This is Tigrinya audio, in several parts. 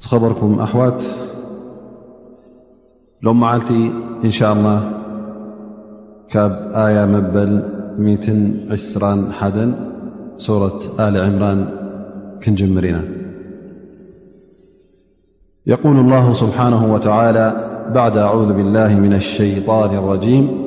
خبركم أحوات لو معلت إن شاء الله ك آية مبل مئ عسرا حدا سورة آل عمران كنجمرنا يقول الله سبحانه وتعالى بعد أعوذ بالله من الشيطان الرجيم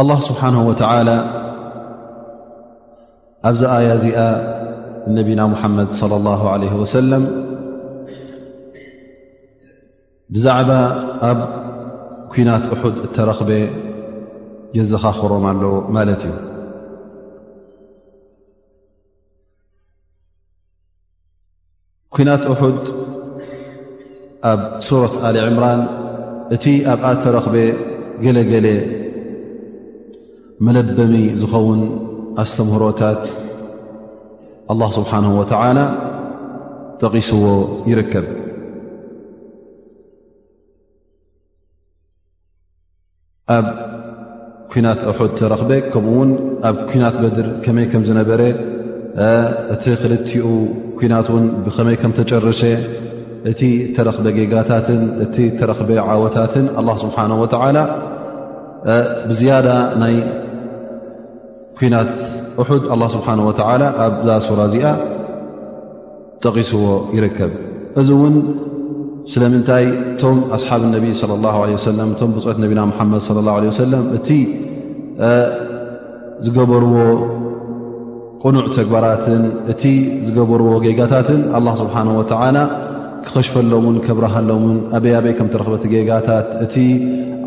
ኣላ ስብሓን ወተላ ኣብዚ ኣያ እዚኣ ነቢና ሙሓመድ صለ ላ ለ ወሰለም ብዛዕባ ኣብ ኩናት እሑድ እተረኽበ የዘኻኽሮም ኣሎ ማለት እዩ ኩናት ኡሑድ ኣብ ሱረት ኣሊ ዕምራን እቲ ኣብኣ ተረኽበ ገለገለ መለበሚ ዝኸውን ኣስተምህሮታት ኣላ ስብሓን ወተላ ጠቒስዎ ይርከብ ኣብ ኩናት ኣሑድ ተረኽበ ከምኡ ውን ኣብ ኩናት በድር ከመይ ከም ዝነበረ እቲ ክልቲኡ ኩናት ውን ብኸመይ ከም ተጨርሸ እቲ ተረኽበ ጌጋታትን እቲ ተረኽበ ዓወታትን ኣላ ስብሓን ወተዓላ ብዝያዳ ናይ ኩናት ኣሑድ ኣላ ስብሓን ወተዓላ ኣብዛ ሱራ እዚኣ ጠቒስዎ ይርከብ እዚ እውን ስለምንታይ እቶም ኣስሓብ ነቢ ለ ላ ለ ሰለም እቶም ብፅት ነቢና ሓመድ ለ ላ ለ ሰለም እቲ ዝገበርዎ ቅኑዕ ተግባራትን እቲ ዝገበርዎ ጌጋታትን ኣላ ስብሓን ወተዓላ ክኸሽፈሎምን ከብረሃሎምን ኣበይ ኣበይ ከም ተረኽበቲ ጌጋታት እቲ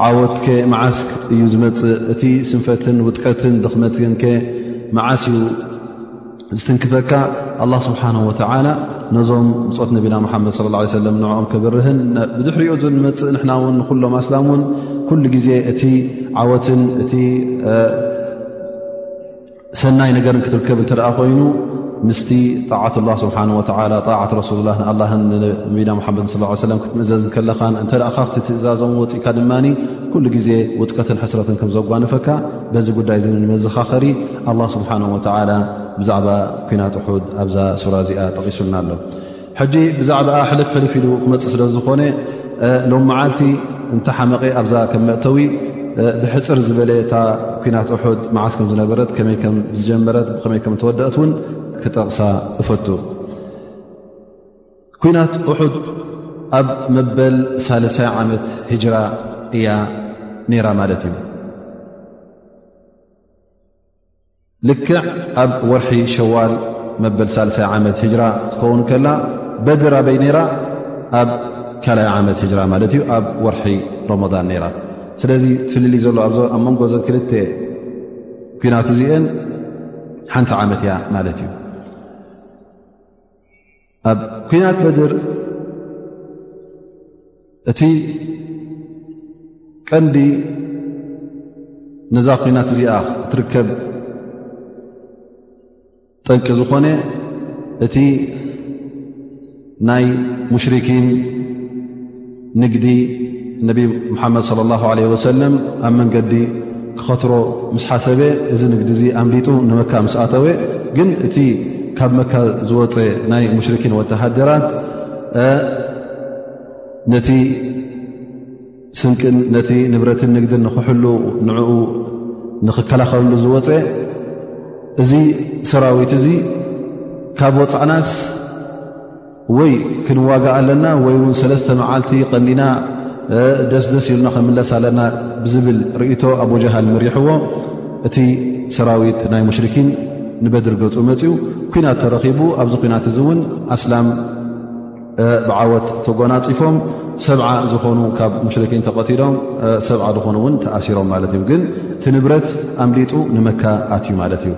ዓወትከ መዓስክ እዩ ዝመፅእ እቲ ስንፈትን ውጥቀትን ድኽመትንከ መዓስ እዩ ዝትንክፈካ ኣላ ስብሓን ወተላ ነዞም ብፆት ነቢና ሓመድ ለ ላ ሰለም ንዕኦም ክብርህን ብድሕሪኦ ን ንመፅእ ንሕና ውን ንኩሎም ኣስላም ውን ኩሉ ግዜ እቲ ዓወትን እቲ ሰናይ ነገርን ክትርከብ እንተ ኮይኑ ምስቲ ጣዓት ላ ስብሓ ወ ጣዓት ረሱሉ ላ ንኣላን ነቢና ሓመድ ሰለም ክትምእዘዝ ከለኻን እንተ ካብቲ ትእዛዞም ወፅእካ ድማ ኩሉ ግዜ ውጥቀትን ሕስረትን ከም ዘጓንፈካ በዚ ጉዳይ እ ንመዘኻኸሪ ኣላ ስብሓን ወተላ ብዛዕባ ኩናት ሑድ ኣብዛ ሱራ እዚኣ ጠቒሱልና ኣሎ ሕጂ ብዛዕባ ሕልፍ ሕልፍ ኢሉ ክመፅእ ስለ ዝኾነ ሎም መዓልቲ እንተሓመቐ ኣብዛ ከም መእተዊ ብሕፅር ዝበለ እታ ኩናት ሑድ መዓስ ከም ዝነበረት ከመይ ከም ዝጀመረት ብከመይ ከም ተወደእት እውን ክጠቕሳ እፈቱ ኩናት ሑድ ኣብ መበል ሳልሳይ ዓመት ሂጅራ እያ ነይራ ማለት እዩ ልክዕ ኣብ ወርሒ ሸዋል መበል ሳልሳይ ዓመት ሂጅራ ዝከውን ከላ በድር ኣበይ ነራ ኣብ ካልኣይ ዓመት ሂጅራ ማለት እዩ ኣብ ወርሒ ሮሞዳን ነራ ስለዚ ትፍልሊ ዘሎ ኣብ መንጎ ዘ ክልተ ኩናት እዚአን ሓንቲ ዓመት እያ ማለት እዩ ኣብ ኩናት በድር እቲ ቀንዲ ነዛ ኩናት እዚኣ ክትርከብ ጠንቂ ዝኾነ እቲ ናይ ሙሽርኪን ንግዲ ነቢ ሙሓመድ صለ ላه ለ ወሰለም ኣብ መንገዲ ክኸትሮ ምስ ሓሰበ እዚ ንግዲ እዚ ኣምሊጡ ንመካ ምስ ኣተወ ግን እቲ ካብ መካ ዝወፀ ናይ ሙሽርኪን ወተሃደራት ነቲ ስንቅን ነቲ ንብረትን ንግድን ንክሕሉ ንዕኡ ንኽከላኸልሉ ዝወፀ እዚ ሰራዊት እዚ ካብ ወፃዕናስ ወይ ክንዋጋ ኣለና ወይ ውን ሰለስተ መዓልቲ ቐኒና ደስደስ ኢሉና ክንምለስ ኣለና ብዝብል ርእቶ ኣቦጀሃል መሪሕዎ እቲ ሰራዊት ናይ ሙሽርኪን ንበድር ገፁ መፅኡ ኩናት ተረኺቡ ኣብዚ ኩናት እዚ እውን ኣስላም ብዓወት ተጎናፂፎም ሰብዓ ዝኾኑ ካብ ሙሽርኪን ተቐቲሎም ሰብዓ ዝኾኑ እውን ተኣሲሮም ማለት እዩ ግን እቲ ንብረት ኣምሊጡ ንመካ ኣትዩ ማለት እዩ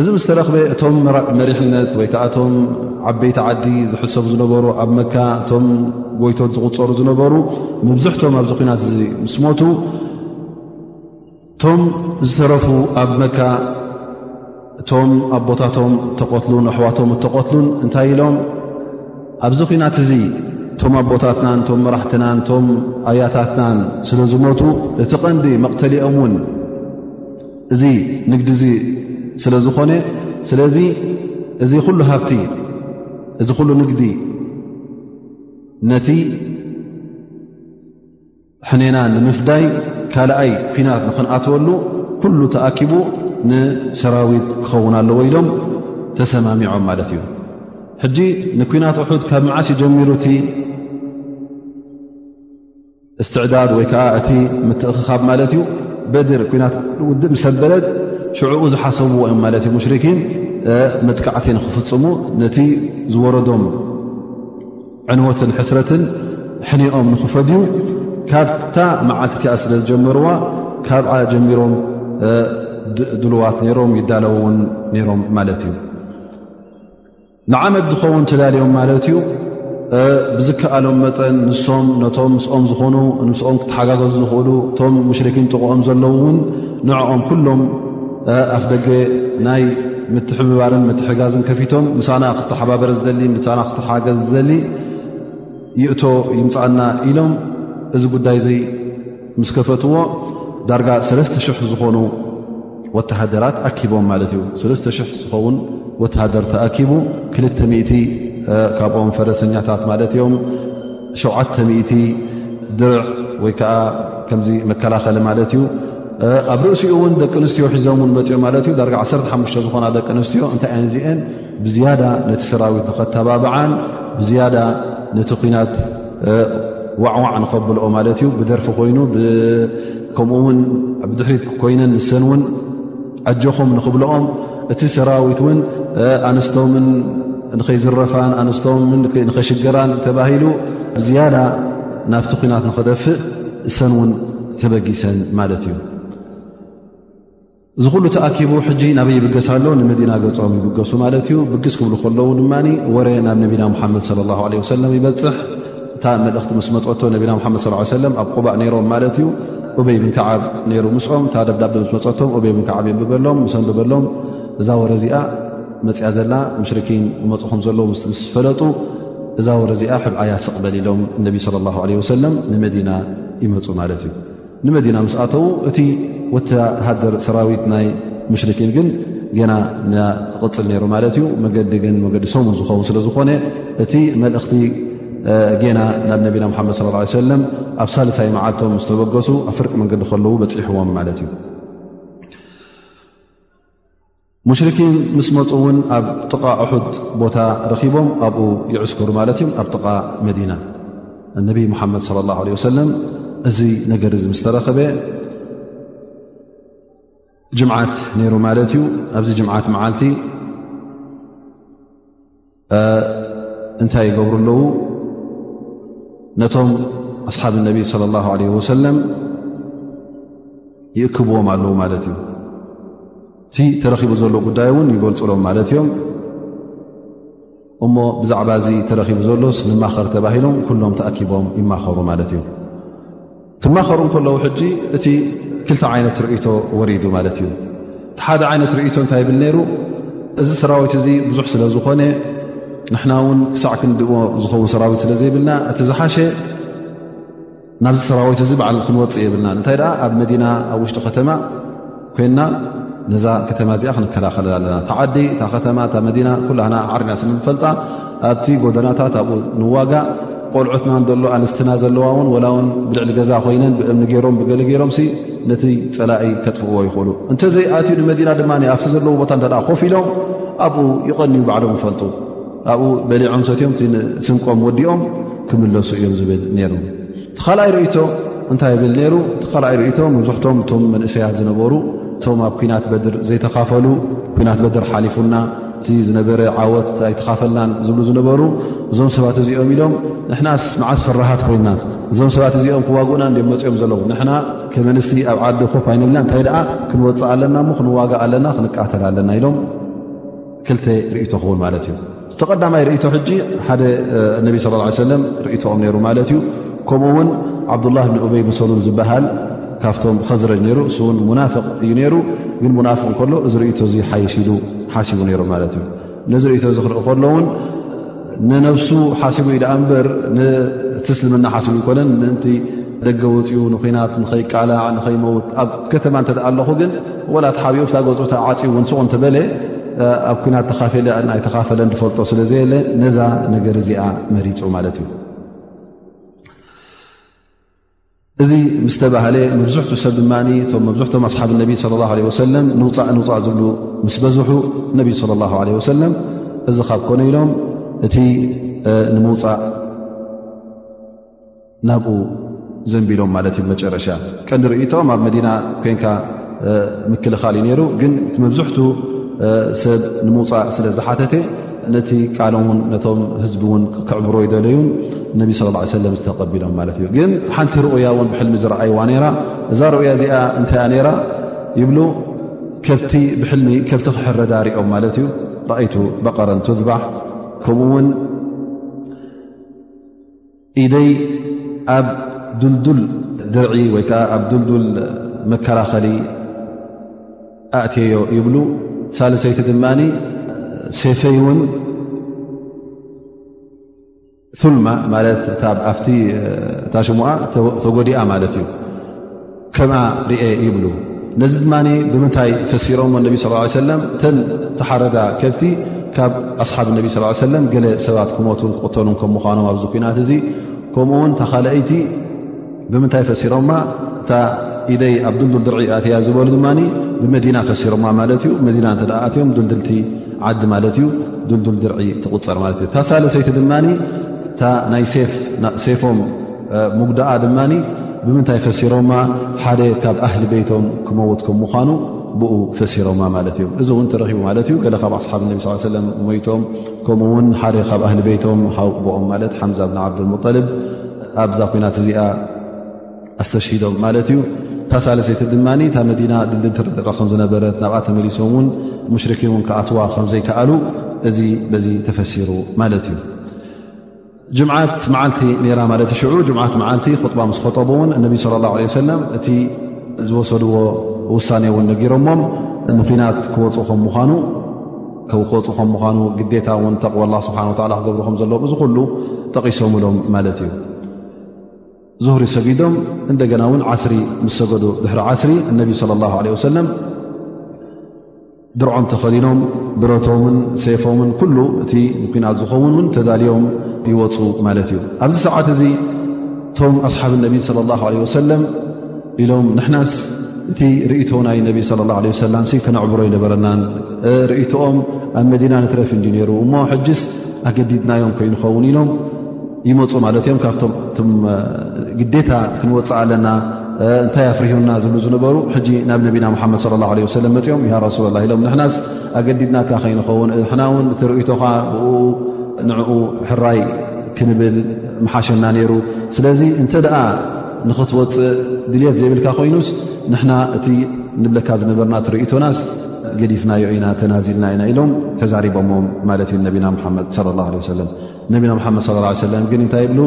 እዚ ምስ ተረኽበ እቶም መሪሕነት ወይ ከዓ እቶም ዓበይቲ ዓዲ ዝሕሰቡ ዝነበሩ ኣብ መካ እቶም ጎይቶት ዝቁፀሩ ዝነበሩ መብዝሕቶም ኣብዚ ኩናት እዚ ምስ ሞቱ እቶም ዝተረፉ ኣብ መካ እቶም ኣብ ቦታቶም እተቐትሉን ኣሕዋቶም እተቐትሉን እንታይ ኢሎም ኣብዚ ኩናት እዚ እቶም ኣብ ቦታትናን እቶም መራሕትናን እቶም ኣያታትናን ስለ ዝሞቱ እቲ ቐንዲ መቕተሊኦም እውን እዚ ንግዲ እዚ ስለ ዝኾነ ስለዚ እዚ ኩሉ ሃብቲ እዚ ኩሉ ንግዲ ነቲ ሕኔና ንምፍዳይ ካልኣይ ኩናት ንክንኣትወሉ ኩሉ ተኣኪቡ ንሰራዊት ክኸውን ኣለዎ ኢሎም ተሰማሚዖም ማለት እዩ ሕጂ ንኩናት ውሑድ ካብ መዓስ ይጀሚሩ እቲ እስትዕዳድ ወይ ከዓ እቲ ምትእኽኻብ ማለት እዩ በድር ኩናት ውድእ ምሰበለት ሽዕኡ ዝሓሰብዎ እዮም ማለት እዩ ሙሽርኪን መጥቃዕቲ ንክፍፅሙ ነቲ ዝወረዶም ዕንወትን ሕስረትን ሕኒኦም ንክፈድዩ ካብታ መዓልቲ እቲኣ ስለ ዝጀመርዋ ካብኣ ጀሚሮም ድልዋት ነይሮም ይዳለዉውን ነይሮም ማለት እዩ ንዓመት ዝኸውን ተዳልዮም ማለት እዩ ብዝከኣሎም መጠን ንሶም ነቶም ምስኦም ዝኾኑ ንስኦም ክተሓጋገዙ ዝኽእሉ እቶም ሙሽርኪን ጥቕኦም ዘለዉ እውን ንዕኦም ኩሎም ኣፍ ደገ ናይ ምትሕብባርን ምትሕጋዝን ከፊቶም ምሳና ክተሓባበር ዝደሊ ምሳና ክተሓገዝ ዝደሊ ይእቶ ይምፃእና ኢሎም እዚ ጉዳይ እዙይ ምስ ከፈትዎ ዳርጋ 3,00 ዝኾኑ ወተሃደራት ኣኪቦም ማለት እዩ 3,00 ዝኸውን ወተሃደር ተኣኪቡ 200 ካብኦም ፈረሰኛታት ማለት እዮም 700 ድርዕ ወይ ከዓ ከምዚ መከላኸሊ ማለት እዩ ኣብ ርእሲኡ እውን ደቂ ኣንስትዮ ሒዞም ውን መፅኦም ማለት እዩ ዳርጋ 15 ዝኾና ደቂ ኣንስትዮ እንታይ እየን ዚአን ብዝያዳ ነቲ ሰራዊት ንኸተባብዓን ብዝያዳ ነቲ ኩናት ዋዕዋዕ ንኸብልኦ ማለት እዩ ብደርፊ ኮይኑ ከምኡ ውን ኣብድሕሪት ኮይነን ንሰን እውን ኣጆኹም ንኽብልኦም እቲ ሰራዊት እውን ኣንስቶምን ንኸይዝረፋን ኣንስቶም ንኸሽገራን ተባሂሉ ብዝያዳ ናብቲ ኩናት ንኽደፍእ እሰን እውን ተበጊሰን ማለት እዩ እዚ ኩሉ ተኣኪቡ ሕጂ ናበይ ይብገስ ኣሎ ንመዲና ገጾም ይብገሱ ማለት እዩ ብግስ ክብሉ ከለዉ ድማ ወረ ናብ ነቢና ሙሓመድ ለ ላ ለ ወሰለም ይበፅሕ እታ መልእኽቲ ምስ መፀቶ ነቢና ሓመድ ስ ሰለም ኣብ ቁባዕ ነይሮም ማለት እዩ ኡበይ ብን ከዓብ ነይሩ ምስኦም እታ ደብዳብ ምስ መፀቶም ኡበይ ብን ከዓብ የንብበሎም ምስ ኣንብበሎም እዛ ወረ እዚኣ መፅያ ዘላ ሙሽርኪን ዝመፁ ከም ዘለዉ ምስ ፈለጡ እዛ ወረ እዚኣ ሕብዓያ ስቕበል ኢሎም እነቢ ለ ላ ለ ወሰለም ንመዲና ይመፁ ማለት እዩ ንመዲና ምስ ኣተዉ እቲ ወተሃደር ሰራዊት ናይ ሙሽርኪን ግን ገና ክቕፅል ነይሩ ማለት እዩ መገዲ ግን መገዲ ሰሙን ዝኸውን ስለ ዝኾነ እቲ መልእኽቲ ጌና ናብ ነቢና ሙሓመድ ስለ ላ ሰለም ኣብ ሳልሳይ መዓልቶም ዝተበገሱ ኣብ ፍርቂ መንገዲ ከለዉ በፂሕዎም ማለት እዩ ሙሽርኪን ምስ መፁ እውን ኣብ ጥቓ እሑድ ቦታ ረኺቦም ኣብኡ ይዕስከሩ ማለት እዮም ኣብ ጥቓ መዲና እነቢይ ሙሓመድ ለ ላ ለ ወሰለም እዚ ነገር እዚ ምስ ተረኸበ ጅምዓት ነይሩ ማለት እዩ ኣብዚ ጅምዓት መዓልቲ እንታይ ይገብሩ ኣለዉ ነቶም ኣስሓብ ነቢ صለ ላه ለ ወሰለም ይእክብዎም ኣለዉ ማለት እዩ እቲ ተረኪቡ ዘሎ ጉዳይ እውን ይገልፅሎም ማለት እዮም እሞ ብዛዕባ እዚ ተረኪቡ ዘሎስ ንማኸር ተባሂሎም ኩሎም ተኣኪቦም ይማኸሩ ማለት እዮም ክማኸሩ ከለዉ ሕጂ እቲ ክልተ ዓይነት ርእቶ ወሪዱ ማለት እዩ እቲ ሓደ ዓይነት ርእቶ እንታይ ይብል ነይሩ እዚ ሰራዊት እዚ ብዙሕ ስለ ዝኾነ ንሕና እውን ክሳዕ ክንድዎ ዝኸውን ሰራዊት ስለ ዘይብልና እቲ ዝሓሸ ናብዚ ሰራዊት እዚ በዓል ክንወፅእ የብልና እንታይ ደኣ ኣብ መዲና ኣብ ውሽጢ ከተማ ኮይና ነዛ ከተማ እዚኣ ክንከላኸለላ ኣለና እታ ዓዲ እታ ከተማ እታ መዲና ኩላና ዓርና ስንፈልጣ ኣብቲ ጎደናታት ኣብኡ ንዋጋ ቆልዑትና ሎ ኣንስትና ዘለዋ ውን ወላ ውን ብልዕሊ ገዛ ኮይነን ብእምኒ ገሮም ብገሊ ገሮም ነቲ ፀላኢ ከጥፍእዎ ይኽእሉ እንተዘይኣትዩ ንመዲና ድማ ኣብቲ ዘለዎ ቦታ እተ ኮፍ ኢሎም ኣብኡ ይቐንዩ ባዕሎም ይፈልጡ ኣብኡ በሊዖም ሰትዮም ስንቆም ወዲኦም ክምለሱ እዮም ዝብል ነይሩ እቲ ካልኣይ ርእቶ እንታይ ብል ነይሩ እቲ ካልኣይ ርእቶ መብዝሕቶም እቶም መንእሰያት ዝነበሩ እቶም ኣብ ኩናት በድር ዘይተኻፈሉ ኩናት በድር ሓሊፉና እቲ ዝነበረ ዓወት ኣይተኻፈልናን ዝብሉ ዝነበሩ እዞም ሰባት እዚኦም ኢሎም ንሕናስ መዓስ ፍራሃት ኮይና እዞም ሰባት እዚኦም ክዋግኡና እም መፅኦም ዘለዉ ንሕና ከመንስቲ ኣብ ዓዲ ኮፍ ኣይነብልና እንታይ ደኣ ክንወፅእ ኣለና እሞ ክንዋጋእ ኣለና ክንቃተል ኣለና ኢሎም ክልተ ርእቶ ክውን ማለት እዩ ተቀዳማይ ርእቶ ሕጂ ሓደ ነቢ ስለ ላ ሰለም ርእቶኦም ነይሩ ማለት እዩ ከምኡ ውን ዓብዱላህ ብን ኡበይ ብሰሉል ዝበሃል ካብቶም ከዝረጅ ነይሩ እሱውን ሙናፍቅ እዩ ነይሩ ግን ሙናፍቅ ከሎ እዚ ርእቶ እዚ ሓይሽ ኢሉ ሓሲቡ ነይሩ ማለት እዩ ነዚ ርእቶ እዚ ክርኢ ከሎ ውን ንነብሱ ሓሲቡ ዩ ደኣ እምበር ንእቲ እስልምና ሓሲቡ ይኮነን ምእንቲ ደገ ወፅኡ ንኩናት ንኸይቃላዕ ንኸይመውት ኣብ ከተማ እተ ኣለኹ ግን ወላ ተሓቢኡ ታ ገፁታ ዓፂ ውን ስቑ እንተበለ ኣብ ኩናት ተካፈለ ኣይተካፈለ ንፈልጦ ስለ ዘየለ ነዛ ነገር እዚኣ መሪፁ ማለት እዩ እዚ ምስ ተባህለ መብዝሕቱ ሰብ ድማ እቶም መብዝሕቶም ኣስሓብ ነቢ ስለ ላ ለ ወሰለም ንውፃእ ንውፃእ ዝብሉ ምስ በዝሑ ነቢ ስለ ላ ለ ወሰለም እዚ ካብ ኮነ ኢሎም እቲ ንምውፃእ ናብኡ ዘንቢሎም ማለት እዩ መጨረሻ ቀንዲ ርእቶም ኣብ መዲና ኮንካ ምክልኻል እዩ ነይሩ ግን መብዝሕቱ ሰብ ንምውፃእ ስለ ዝሓተተ ነቲ ቃሎም ውን ነቶም ህዝቢ እውን ክዕብሮ ይደለዩን ነቢ ስ ሰለም ዝተቐቢሎም ማለት እዩ ግን ሓንቲ ርኡያ እውን ብሕልሚ ዝረኣይዋ ነራ እዛ ርኡያ እዚኣ እንታያ ነራ ይብሉ ከብቲ ብሕልሚ ከብቲ ክሕረዳ ርኦም ማለት እዩ ርኣይቱ በቐረን ትዝባሕ ከምኡ ውን ኢደይ ኣብ ዱልዱል ድርዒ ወይ ከዓ ኣብ ዱልዱል መከላኸሊ ኣእትየዮ ይብሉ ሳልሰይቲ ድማ ሴፈይ እውን ማ ማለትእታ ሽሙኣ ተጎዲኣ ማለት እዩ ከምኣ ርኤ ይብሉ ነዚ ድማ ብምንታይ ፈሲሮም ነቢ ስ ሰለም ተን ተሓረዳ ከብቲ ካብ ኣስሓብ ነቢ ስ ሰለም ገለ ሰባት ክሞቱን ክቕተሉን ከም ምዃኖም ኣብዚ ኩናት እዚ ከምኡ ውን ተኻልኣይቲ ብምንታይ ፈሲሮማ እታ ኢደይ ኣብ ድልዱል ድርዒ ኣትያ ዝበሉ ድማ ብመዲና ፈሲሮማ ማለት እዩ መዲና እተ ኣትዮም ድልድልቲ ዓዲ ማለት እዩ ድልዱል ድርዒ ትቁፀር ማለት እዩ እታ ሳለሰይቲ ድማ እታ ናይ ሴፍ ሴፎም ሙጉዳኣ ድማ ብምንታይ ፈሲሮማ ሓደ ካብ ኣህሊ ቤቶም ክመውት ከም ምኳኑ ብኡ ፈሲሮማ ማለት እዩ እዚ እውን ተረኪቡ ማለት እዩ ገለ ካብ ኣስሓብ ነቢ ስ ሰለ ሞይቶም ከምኡ ውን ሓደ ካብ ኣህሊ ቤቶም ሓውቦኦም ማለት ሓምዛ ብን ዓብዱልሙጠልብ ኣብዛ ኩናት እዚኣ ኣስተሽሂዶም ማለት እዩ እታ ሳለሰይቲ ድማ እታ መዲና ድልድል ትርድረ ከም ዝነበረት ናብኣ ተመሊሶም እውን ሙሽርኪን እውን ክኣትዋ ከምዘይከኣሉ እዚ በዚ ተፈሲሩ ማለት እዩ ጅምዓት መዓልቲ ነራ ማለት ሽዑ ጅምዓት መዓልቲ ክጥባ ምስ ከጠቡ እውን እነቢ ስለ ላ ለ ሰለም እቲ ዝወሰድዎ ውሳኔ እውን ነጊሮሞም ንኩናት ክወፁ ከም ምኑ ክወፁ ከም ምዃኑ ግዴታ እውን ተቕወላ ስብሓ ክገብሩ ከም ዘለዎም እዚ ኩሉ ጠቒሶምሎም ማለት እዩ ዙህሪ ሰጊዶም እንደገና እውን ዓስሪ ምስ ሰገዱ ድሕሪ ዓስሪ እነቢ ስለ ላ ለ ወሰለም ድርዖም ተኸዲኖም ብረቶምን ሴፎምን ኩሉ እቲ ኩናት ዝኸውን እውን ተዳልዮም ይወፁ ማለት እዩ ኣብዚ ሰዓት እዚ እቶም ኣስሓብ ነቢ ስለ ላ ለ ወሰለም ኢሎም ንሕናስ እቲ ርእቶ ናይ ነቢ ስለ ላ ለ ሰላም ክነዕብሮ ይነበረናን ርእቶኦም ኣብ መዲና ንትረፊ እንዲ ነይሩ እሞ ሕጅስ ኣገዲድናዮም ከይንኸውን ኢሎም ይመፁ ማለት እዮም ካብቶም ግዴታ ክንወፅእ ኣለና እንታይ ኣፍርህና ዝብሉ ዝነበሩ ሕጂ ናብ ነቢና ሓመድ ለ ላ ለ ሰለም መፅኦም ያ ረሱላ ላ ኢሎም ንሕናስ ኣገዲድናካ ከይንኸውን ንሕና እውን እቲ ርእቶኻ ብኡ ንዕኡ ሕራይ ክንብል መሓሸና ነይሩ ስለዚ እንተ ደኣ ንኽትወፅእ ድልት ዘይብልካ ኮይኑስ ንሕና እቲ ንብለካ ዝነበርና እትርእቶናስ ገዲፍናዮ ኢና ተናዚልና ኢና ኢሎም ተዛሪቦሞም ማለት እዩ ነቢና ሓመድ ለ ላ ለ ሰለም ነቢና ሙሓመድ صለ ه ሰለም ግን እንታይ ይብሉ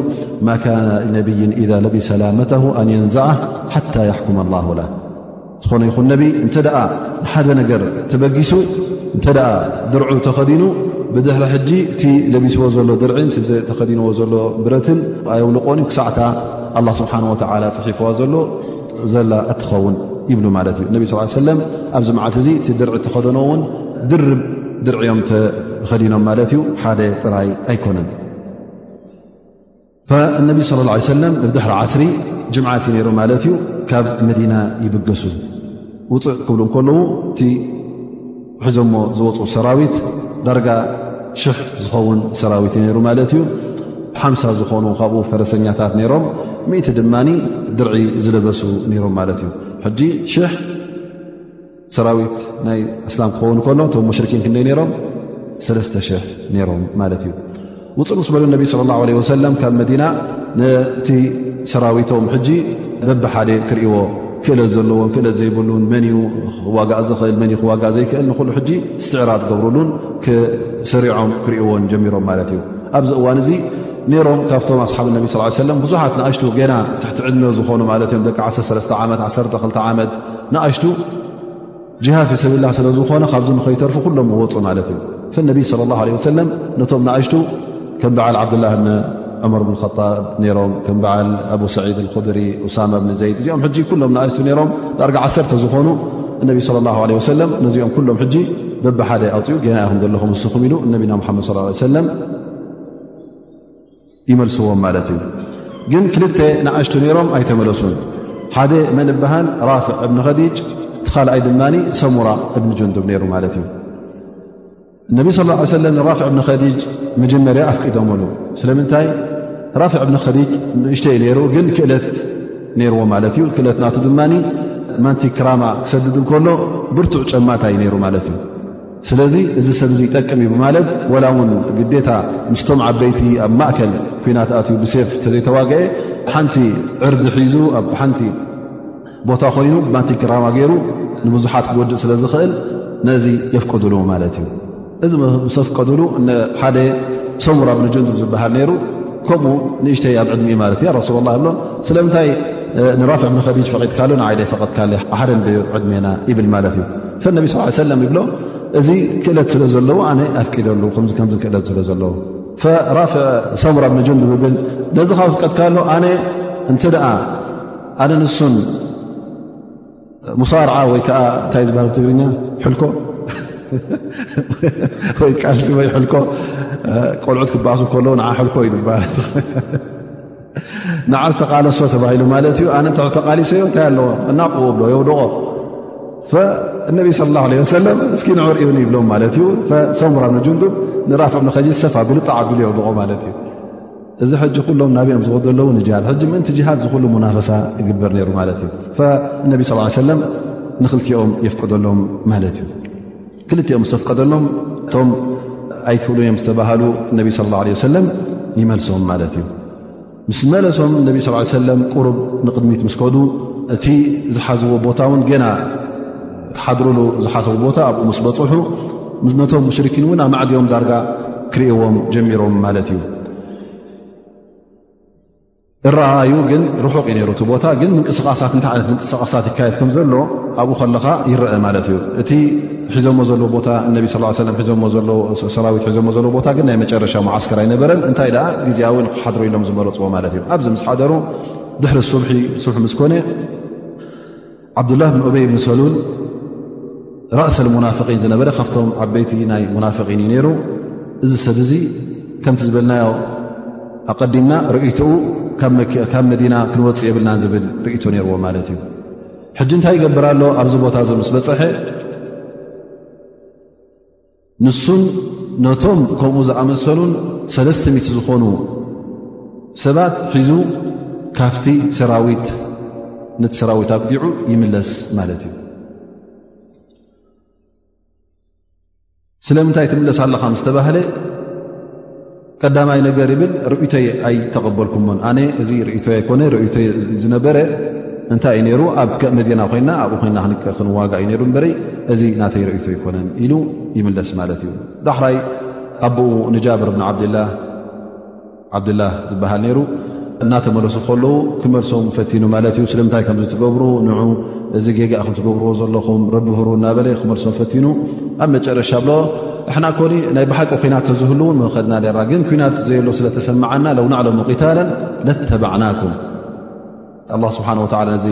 ማ ካነ ነብይን ኢዛ ለቢ ሰላመተ ኣን የንዛዓ ሓታ የሕኩም ኣላሁ ላ ዝኾነ ይኹን ነቢ እንተ ደኣ ንሓደ ነገር ተበጊሱ እንተ ደኣ ድርዑ ተኸዲኑ ብድሕሪ ሕጂ እቲ ለቢስዎ ዘሎ ድርዕን ተኸዲንዎ ዘሎ ብረትን ኣየውልቆን ክሳዕታ ኣላ ስብሓን ወተላ ፅሒፍዋ ዘሎ ዘላ እትኸውን ይብሉ ማለት እዩ ነቢ ስ ሰለም ኣብዚ መዓልቲ እዚ እቲ ድርዒ ተኸደኖ እውን ድርብ ድርዕዮም ተኸዲኖም ማለት እዩ ሓደ ጥራይ ኣይኮነን እነቢ ስለ ላ ሰለም ብድሕሪ ዓስሪ ጅምዓት እዩ ነይሩ ማለት እዩ ካብ መዲና ይብገሱ ውፅእ ክብሉ ከለዉ ሕዞሞ ዝወፁ ሰራዊት ዳርጋ ሽሕ ዝኸውን ሰራዊት ዩ ነይሩ ማለት እዩ ሓምሳ ዝኾኑ ካብኡ ፈረሰኛታት ነይሮም ምእቲ ድማ ድርዒ ዝለበሱ ነይሮም ማለት እዩ ሕጂ ሽሕ ሰራዊት ናይ እስላም ክኸውን ከሎ እቶም ሙሽርኪን ክንደይ ነይሮም ሰለስተ ሽሕ ነይሮም ማለት እዩ ውፅእ ምስ በሉ ነቢ ስለ ላሁ ለ ወሰለም ካብ መዲና ነቲ ሰራዊቶም ሕጂ በብሓደ ክርእዎ ክእለት ዘለዎን ክእለት ዘይብሉን መን ዩ ክዋጋእ ዝኽእል መን ዩ ክዋጋእ ዘይክእል ንኩሉ ሕጂ ስትዕራድ ገብርሉን ክሰሪዖም ክርእዎን ጀሚሮም ማለት እዩ ኣብዚ እዋን እዚ ነሮም ካብቶም ኣስሓብ ነቢ ስ ሰለም ብዙሓት ንኣሽቱ ገና ትሕቲ ዕድሚ ዝኾኑ ማለት እዮም ደቂ ዓሰሰለስተ ዓመት ዓሰርተ ክልተ ዓመት ንኣሽቱ ጅሃድ ፊሰብላ ስለ ዝኾነ ካብዚ ንኸይተርፉ ኩሎም ወፁ ማለት እዩ ፈነቢይ ለ ላ ለ ወሰለም ነቶም ንኣሽቱ ከም በዓል ዓብድላ ብ ዑመር ብን ጣብ ነሮም ከም በዓል ኣብ ሰዒድ ክድሪ ኡሳማ ብኒ ዘይድ እዚኦም ሕጂ ኩሎም ንኣሽቱ ነሮም ዳርጋ ዓሰርተ ዝኾኑ እነቢ ስለ ላ ለ ወሰለም ነዚኦም ኩሎም ሕጂ በብሓደ ኣውፅኡ ገና ኢኹም ዘለኹም ንስኹም ኢሉ እነቢና ሓመድ ስ ሰለም ይመልስዎም ማለት እዩ ግን ክልተ ንኣሽቱ ነይሮም ኣይተመለሱን ሓደ መን በሃል ራፍዕ እብኒ ከዲጅ ቲካልኣይ ድማ ሰሙራ እብኒ ጀንዱብ ነይሩ ማለት እዩ እነቢ ስ ሰለም ንራፍዕ እብኒ ከዲጅ መጀመርያ ኣፍቂዶምሉ ስለምንታይ ራፍዕ እብኒ ከዲጅ ንእሽተይ ነይሩ ግን ክእለት ነይርዎ ማለት እዩ ክእለት ናቱ ድማ ማንቲ ክራማ ክሰድድ እንከሎ ብርቱዕ ጨማታ እዩ ነይሩ ማለት እዩ ስለዚ እዚ ሰብ እዚ ይጠቅም እዩ ብማለት ወላ እውን ግዴታ ምስቶም ዓበይቲ ኣብ ማእከል ኩናት ኣትዩ ብሴፍ እተዘይተዋግአ ሓንቲ ዕርዲ ሒዙ ኣብ ሓንቲ ቦታ ኮይኑ ማቲ ክራማ ገይሩ ንብዙሓት ክወድእ ስለ ዝኽእል ነዚ የፍቀድሉ ማለት እዩ እዚ ምስ ኣፍቀድሉ ሓደ ሰሙራ ብ ንጀንዱብ ዝበሃል ነይሩ ከምኡ ንእሽተይ ኣብ ዕድሚኡ ማለት እዩ ረሱላ ላ ብሎ ስለምንታይ ንራፍዕ ብንኸዲጅ ፈቒጥካሉ ንዓይደይ ፈቐጥካለ ሓደ ዕድሜና ይብል ማለት እዩ ፈነቢ ስ ሰለም ይብሎ እዚ ክእለት ስለ ዘለዎ ኣነ ኣፍቂደሉ ከምዚ ከምዚ ክእለት ስለ ዘለዎ ፈራፍ ሰምራ ብ ጁንዲ ብብል ነዚ ካብ ፍቀድካ ኣሎ ኣነ እንተ ደኣ ኣነ ንሱን ሙሳርዓ ወይ ከዓ እንታይ ዝበሃሉ ትግርኛ ሕልኮ ወይ ቃልሲ ወይ ሕልኮ ቆልዑት ክበኣሱ ከለዉ ንዓ ሕልኮ እዩ ዝበሃል ንዓል ተቓለሶ ተባሂሉ ማለት እዩ ኣነ ተ ተቓሊሶ ዮ እንታይ ኣለዎ እናቕኡ ብሎ የውድቖ እነቢ ስለ ላ ለ ሰለም እስኪ ንዕርእዩን ይብሎም ማለት እዩ ሰሙራ ንጅንዱብ ንራፍዕ ንኸጂ ሰፋ ብልጣዕ ኣቢሉ የውድቖ ማለት እዩ እዚ ሕጂ ኩሎም ናብኦም ዝወ ዘለዉ ንጅሃድ ሕጂ ምእንቲ ጅሃድ ዝኩሉ ሙናፈሳ ይግበር ነይሩ ማለት እዩ እነቢ ስ ሰለም ንኽልቲኦም የፍቅደሎም ማለት እዩ ክልቲኦም ዝተፍቀደሎም እቶም ኣይክእሉ እዮም ዝተባሃሉ ነቢ ስለ ላ ለ ሰለም ይመልሶም ማለት እዩ ምስ መለሶም ነቢ ስ ሰለም ቅሩብ ንቕድሚት ምስ ከዱ እቲ ዝሓዝዎ ቦታ እውን ገና ክሓድርሉ ዝሓሰቡ ቦታ ኣብኡ ምስ በፅሑ ነቶም ሙሽርኪን እውን ኣብ ማዕድኦም ዳርጋ ክርእዎም ጀሚሮም ማለት እዩ እረኣዩ ግን ርሑቕ እዩ ሩ እቲ ቦታ ግን ምንቅስቓሳት እንታይ ዓይነት ምንቅስቓሳት ይካየድ ከም ዘሎ ኣብኡ ከለኻ ይረአ ማለት እዩ እቲ ሒዞሞ ዘለ ቦታ እነቢ ስ ሰራዊት ሒዞሞ ዘለ ቦታ ግን ናይ መጨረሻ መዓስከር ኣይነበረን እንታይ ደኣ ግዜኣዊ ንክሓድሩ ኢሎም ዝመረፅዎ ማለት እዩ ኣብዚ ምስ ሓደሩ ድሕሪ ስብሒ ስብሒ ምስ ኮነ ዓብዱላህ ብን ኦበይ ብን ሰሉል ራእሰ ሙናፍቒን ዝነበረ ካብቶም ዓበይቲ ናይ ሙናፍቒን እዩ ነይሩ እዚ ሰብ እዚ ከምቲ ዝበልናዮ ኣቀዲምና ርእትኡ ካብ መዲና ክንወፅ የብልና ዝብል ርእቶ ነይርዎ ማለት እዩ ሕጂ እንታይ ይገብር ኣሎ ኣብዚ ቦታ ዞ ምስ በፀሐ ንሱን ነቶም ከምኡ ዝኣመሰሉን ሰለስተ ሚእቲ ዝኾኑ ሰባት ሒዙ ካብቲ ሰራዊት ነቲ ሰራዊት ኣብጊዑ ይምለስ ማለት እዩ ስለምንታይ ትምለስ ኣለኻ ምስተባህለ ቀዳማይ ነገር ይብል ርእቶይ ኣይተቐበልኩሞን ኣነ እዚ ርእቶ ኣይኮነ ርእቶ ዝነበረ እንታይ እዩ ነይሩ ኣብ መዲና ኮይና ኣብኡ ኮይና ክንዋጋ እዩ ነሩ በረይ እዚ ናተይ ርእቶ ኣይኮነን ኢሉ ይምለስ ማለት እዩ ዳሕራይ ኣቦኡ ንጃብር ብን ዓብድላ ዝበሃል ነይሩ እናተመለሱ ከለዉ ክመልሶም ፈቲኑ ማለት እዩ ስለምንታይ ከምዚ ትገብሩ ን እዚ ጌጋ ኹም ትገብርዎ ዘለኹም ረብህሩ እናበለ ክመልሶም ፈቲኑ ኣብ መጨረሻ ብሎ ንሕና ኮ ናይ ብሓቂ ኩናት ተዝህሉ እውን መኸድና ራ ግን ኩናት ዘየሎ ስለ ተሰማዓና ለው ናዕሎም ቂታለን ለተባዕናኩም ኣላ ስብሓን ወላ ነዚ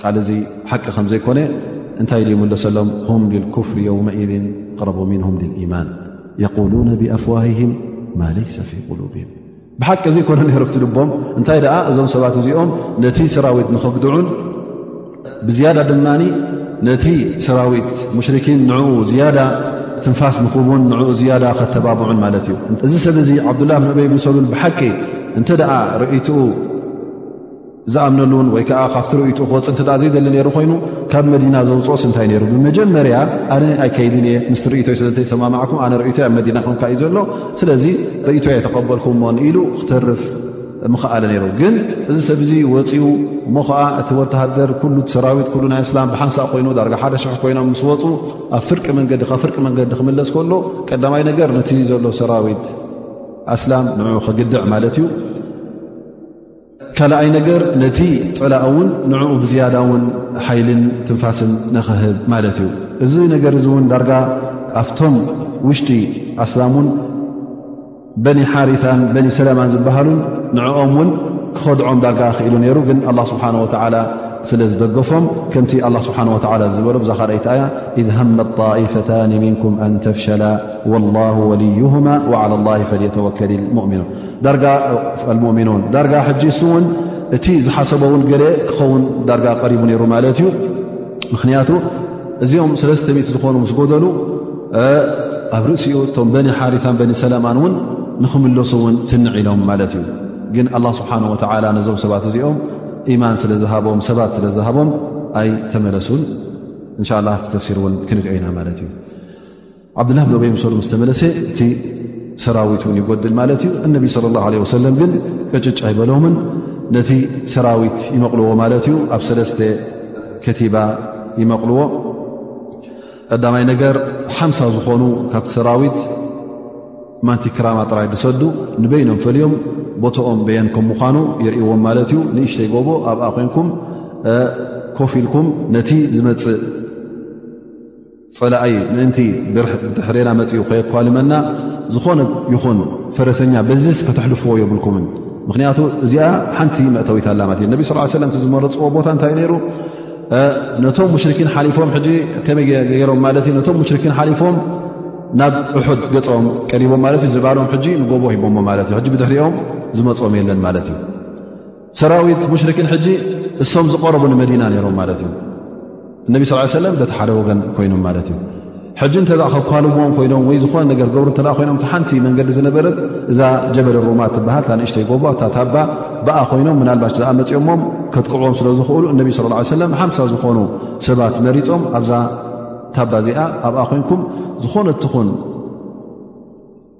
ቃል እዚ ሓቂ ከም ዘይኮነ እንታይ ኢሉ ይምለሰሎም ሁም ልኩፍሪ የውመኢድን ቅረቡ ምንሁም ልልኢማን የቁሉነ ብኣፍዋሂህም ማ ለይሰ ፊ ቁሉብም ብሓቂ እዚ ኮነ ነይሩ ብቲ ልቦም እንታይ ደኣ እዞም ሰባት እዚኦም ነቲ ሰራዊት ንኸግድዑን ብዝያዳ ድማ ነቲ ሰራዊት ሙሽርኪን ንኡ ዝያዳ ትንፋስ ንኽቡን ንኡ ዝያዳ ከተባብዑን ማለት እዩ እዚ ሰብ እዚ ዓብዱላህ ብንበይ ብንሰሉል ብሓቂ እንተ ደኣ ርእትኡ ዝኣምነሉን ወይ ከዓ ካብቲ ርእቱ ክወፅ እተ ዘይደሊ ነይሩ ኮይኑ ካብ መዲና ዘውፅኦስ እንታይ ነይሩ ብመጀመርያ ኣነ ኣይከይድን እየ ምስ ርእቶይ ስለዘይሰማማዕኩ ኣነ ርእቶይ ኣብ መዲና ክንካ እዩ ዘሎ ስለዚ ርእቶይ ኣይተቐበልኩምዎን ኢሉ ክተርፍ ምክኣለ ነይሩ ግን እዚ ሰብ ዙ ወፅኡ እሞ ከዓ እቲ ወተሃደር ኩሉ ሰራዊት ኩሉ ናይ እስላም ብሓንሳእ ኮይኑ ዳርጋ ሓደ ሽሕ ኮይኖም ምስ ወፁ ኣብ ፍርቂ መንገዲ ካብ ፍርቂ መንገዲ ክምለስ ከሎ ቀዳማይ ነገር ነቲ ዘሎ ሰራዊት ኣስላም ንዑ ክግድዕ ማለት እዩ ካልኣይ ነገር ነቲ ፀላእ እውን ንዕኡ ብዝያዳ እውን ሓይልን ትንፋስን ንክህብ ማለት እዩ እዚ ነገር እዚ እውን ዳርጋ ኣብቶም ውሽጢ ኣስላሙን በኒ ሓሪታን በኒ ሰላማን ዝበሃሉን ንዕኦም እውን ክኸድዖም ዳርጋ ክኢሉ ነይሩ ግን ኣላ ስብሓን ወተዓላ ስለ ዝደገፎም ከምቲ ኣላ ስብሓን ወተዓላ ዝበሎ ብዛ ካልኣይቲ ኣያ ኢዝ ሃመ ጣኢፈታን ምንኩም ኣንተፍሸላ ወላሁ ወልዩሁማ ዓላ ላ ፈለተወከል ሙእምኑን ዳርጋ ኣልሙእሚኑን ዳርጋ ሕጂ እሱ እውን እቲ ዝሓሰቦ እውን ገለ ክኸውን ዳርጋ ቀሪቡ ነይሩ ማለት እዩ ምኽንያቱ እዚኦም ሰለስተ ሚት ዝኾኑ ምስ ጎደሉ ኣብ ርእሲኡ እቶም በኒ ሓሪታን በኒ ሰላማን እውን ንኽምለሱ እውን ትንዕ ኢሎም ማለት እዩ ግን ኣላ ስብሓን ወተላ ነዞም ሰባት እዚኦም ኢማን ስለ ዝሃቦም ሰባት ስለ ዝሃቦም ኣይተመለሱን እንሻ ላ ተፍሲር እውን ክንሪኦ ኢና ማለት እዩ ዓብዱላህ ብን ኦበይ ምሰሉ ምስ ተመለሰ እቲ ሰራዊት እውን ይጎድል ማለት እዩ እነቢ ለ ላ ለ ወሰለም ግን ቅጭጭ ኣይበሎምን ነቲ ሰራዊት ይመቕልዎ ማለት እዩ ኣብ ሰለስተ ከቲባ ይመቕልዎ ቀዳማይ ነገር ሓምሳ ዝኾኑ ካብቲ ሰራዊት ማንቲ ክራማ ጥራይ ዝሰዱ ንበይኖም ፈልዮም ቦትኦም በየን ከም ምዃኑ የርእዎም ማለት እዩ ንእሽተይ ጎቦ ኣብኣ ኮንኩም ኮፍ ኢልኩም ነቲ ዝመፅእ ፀላኣይ ምእንቲ ድሕሬና መፅኡ ከየኳልመና ዝኾነ ይኹን ፈረሰኛ በዚስ ከተሕልፍዎ የብልኩምን ምክንያቱ እዚኣ ሓንቲ መእተዊት ኣላ ማለት እዩ ነቢ ስ ሰለም ዝመረፅዎ ቦታ እንታይ ነይሩ ነቶም ሙሽርኪን ሓሊፎም ሕጂ ከመይ ገይሮም ማለት እዩ ነቶም ሙሽርኪን ሓሊፎም ናብ እሑድ ገፆም ቀሪቦም ማለት እዩ ዝባሎም ሕጂ ንጎቦ ሂቦሞ ማለት እዩ ሕጂ ብድሕሪኦም ዝመፅኦም የለን ማለት እዩ ሰራዊት ሙሽርኪን ሕጂ እሶም ዝቐረቡ ንመዲና ነይሮም ማለት እዩ እነቢ ስ ሰለም በቲ ሓደ ወገን ኮይኖም ማለት እዩ ሕጂ እንተ ከኳልዎም ኮይኖም ወይ ዝኾነ ነገር ገብሩ እተ ኮይኖም ሓንቲ መንገዲ ዝነበረት እዛ ጀበል ሩማ ትበሃል ታ ንእሽተይ ጎቦ እታ ታባ ብኣ ኮይኖም ምናልባሽ ዝኣ መፅኦሞም ከጥቅዕዎም ስለ ዝኽእሉ እነቢ ስለ ላ ሰለም ሓምሳ ዝኾኑ ሰባት መሪፆም ኣብዛ ታባ እዚኣ ኣብኣ ኮይንኩም ዝኾነ ትኹን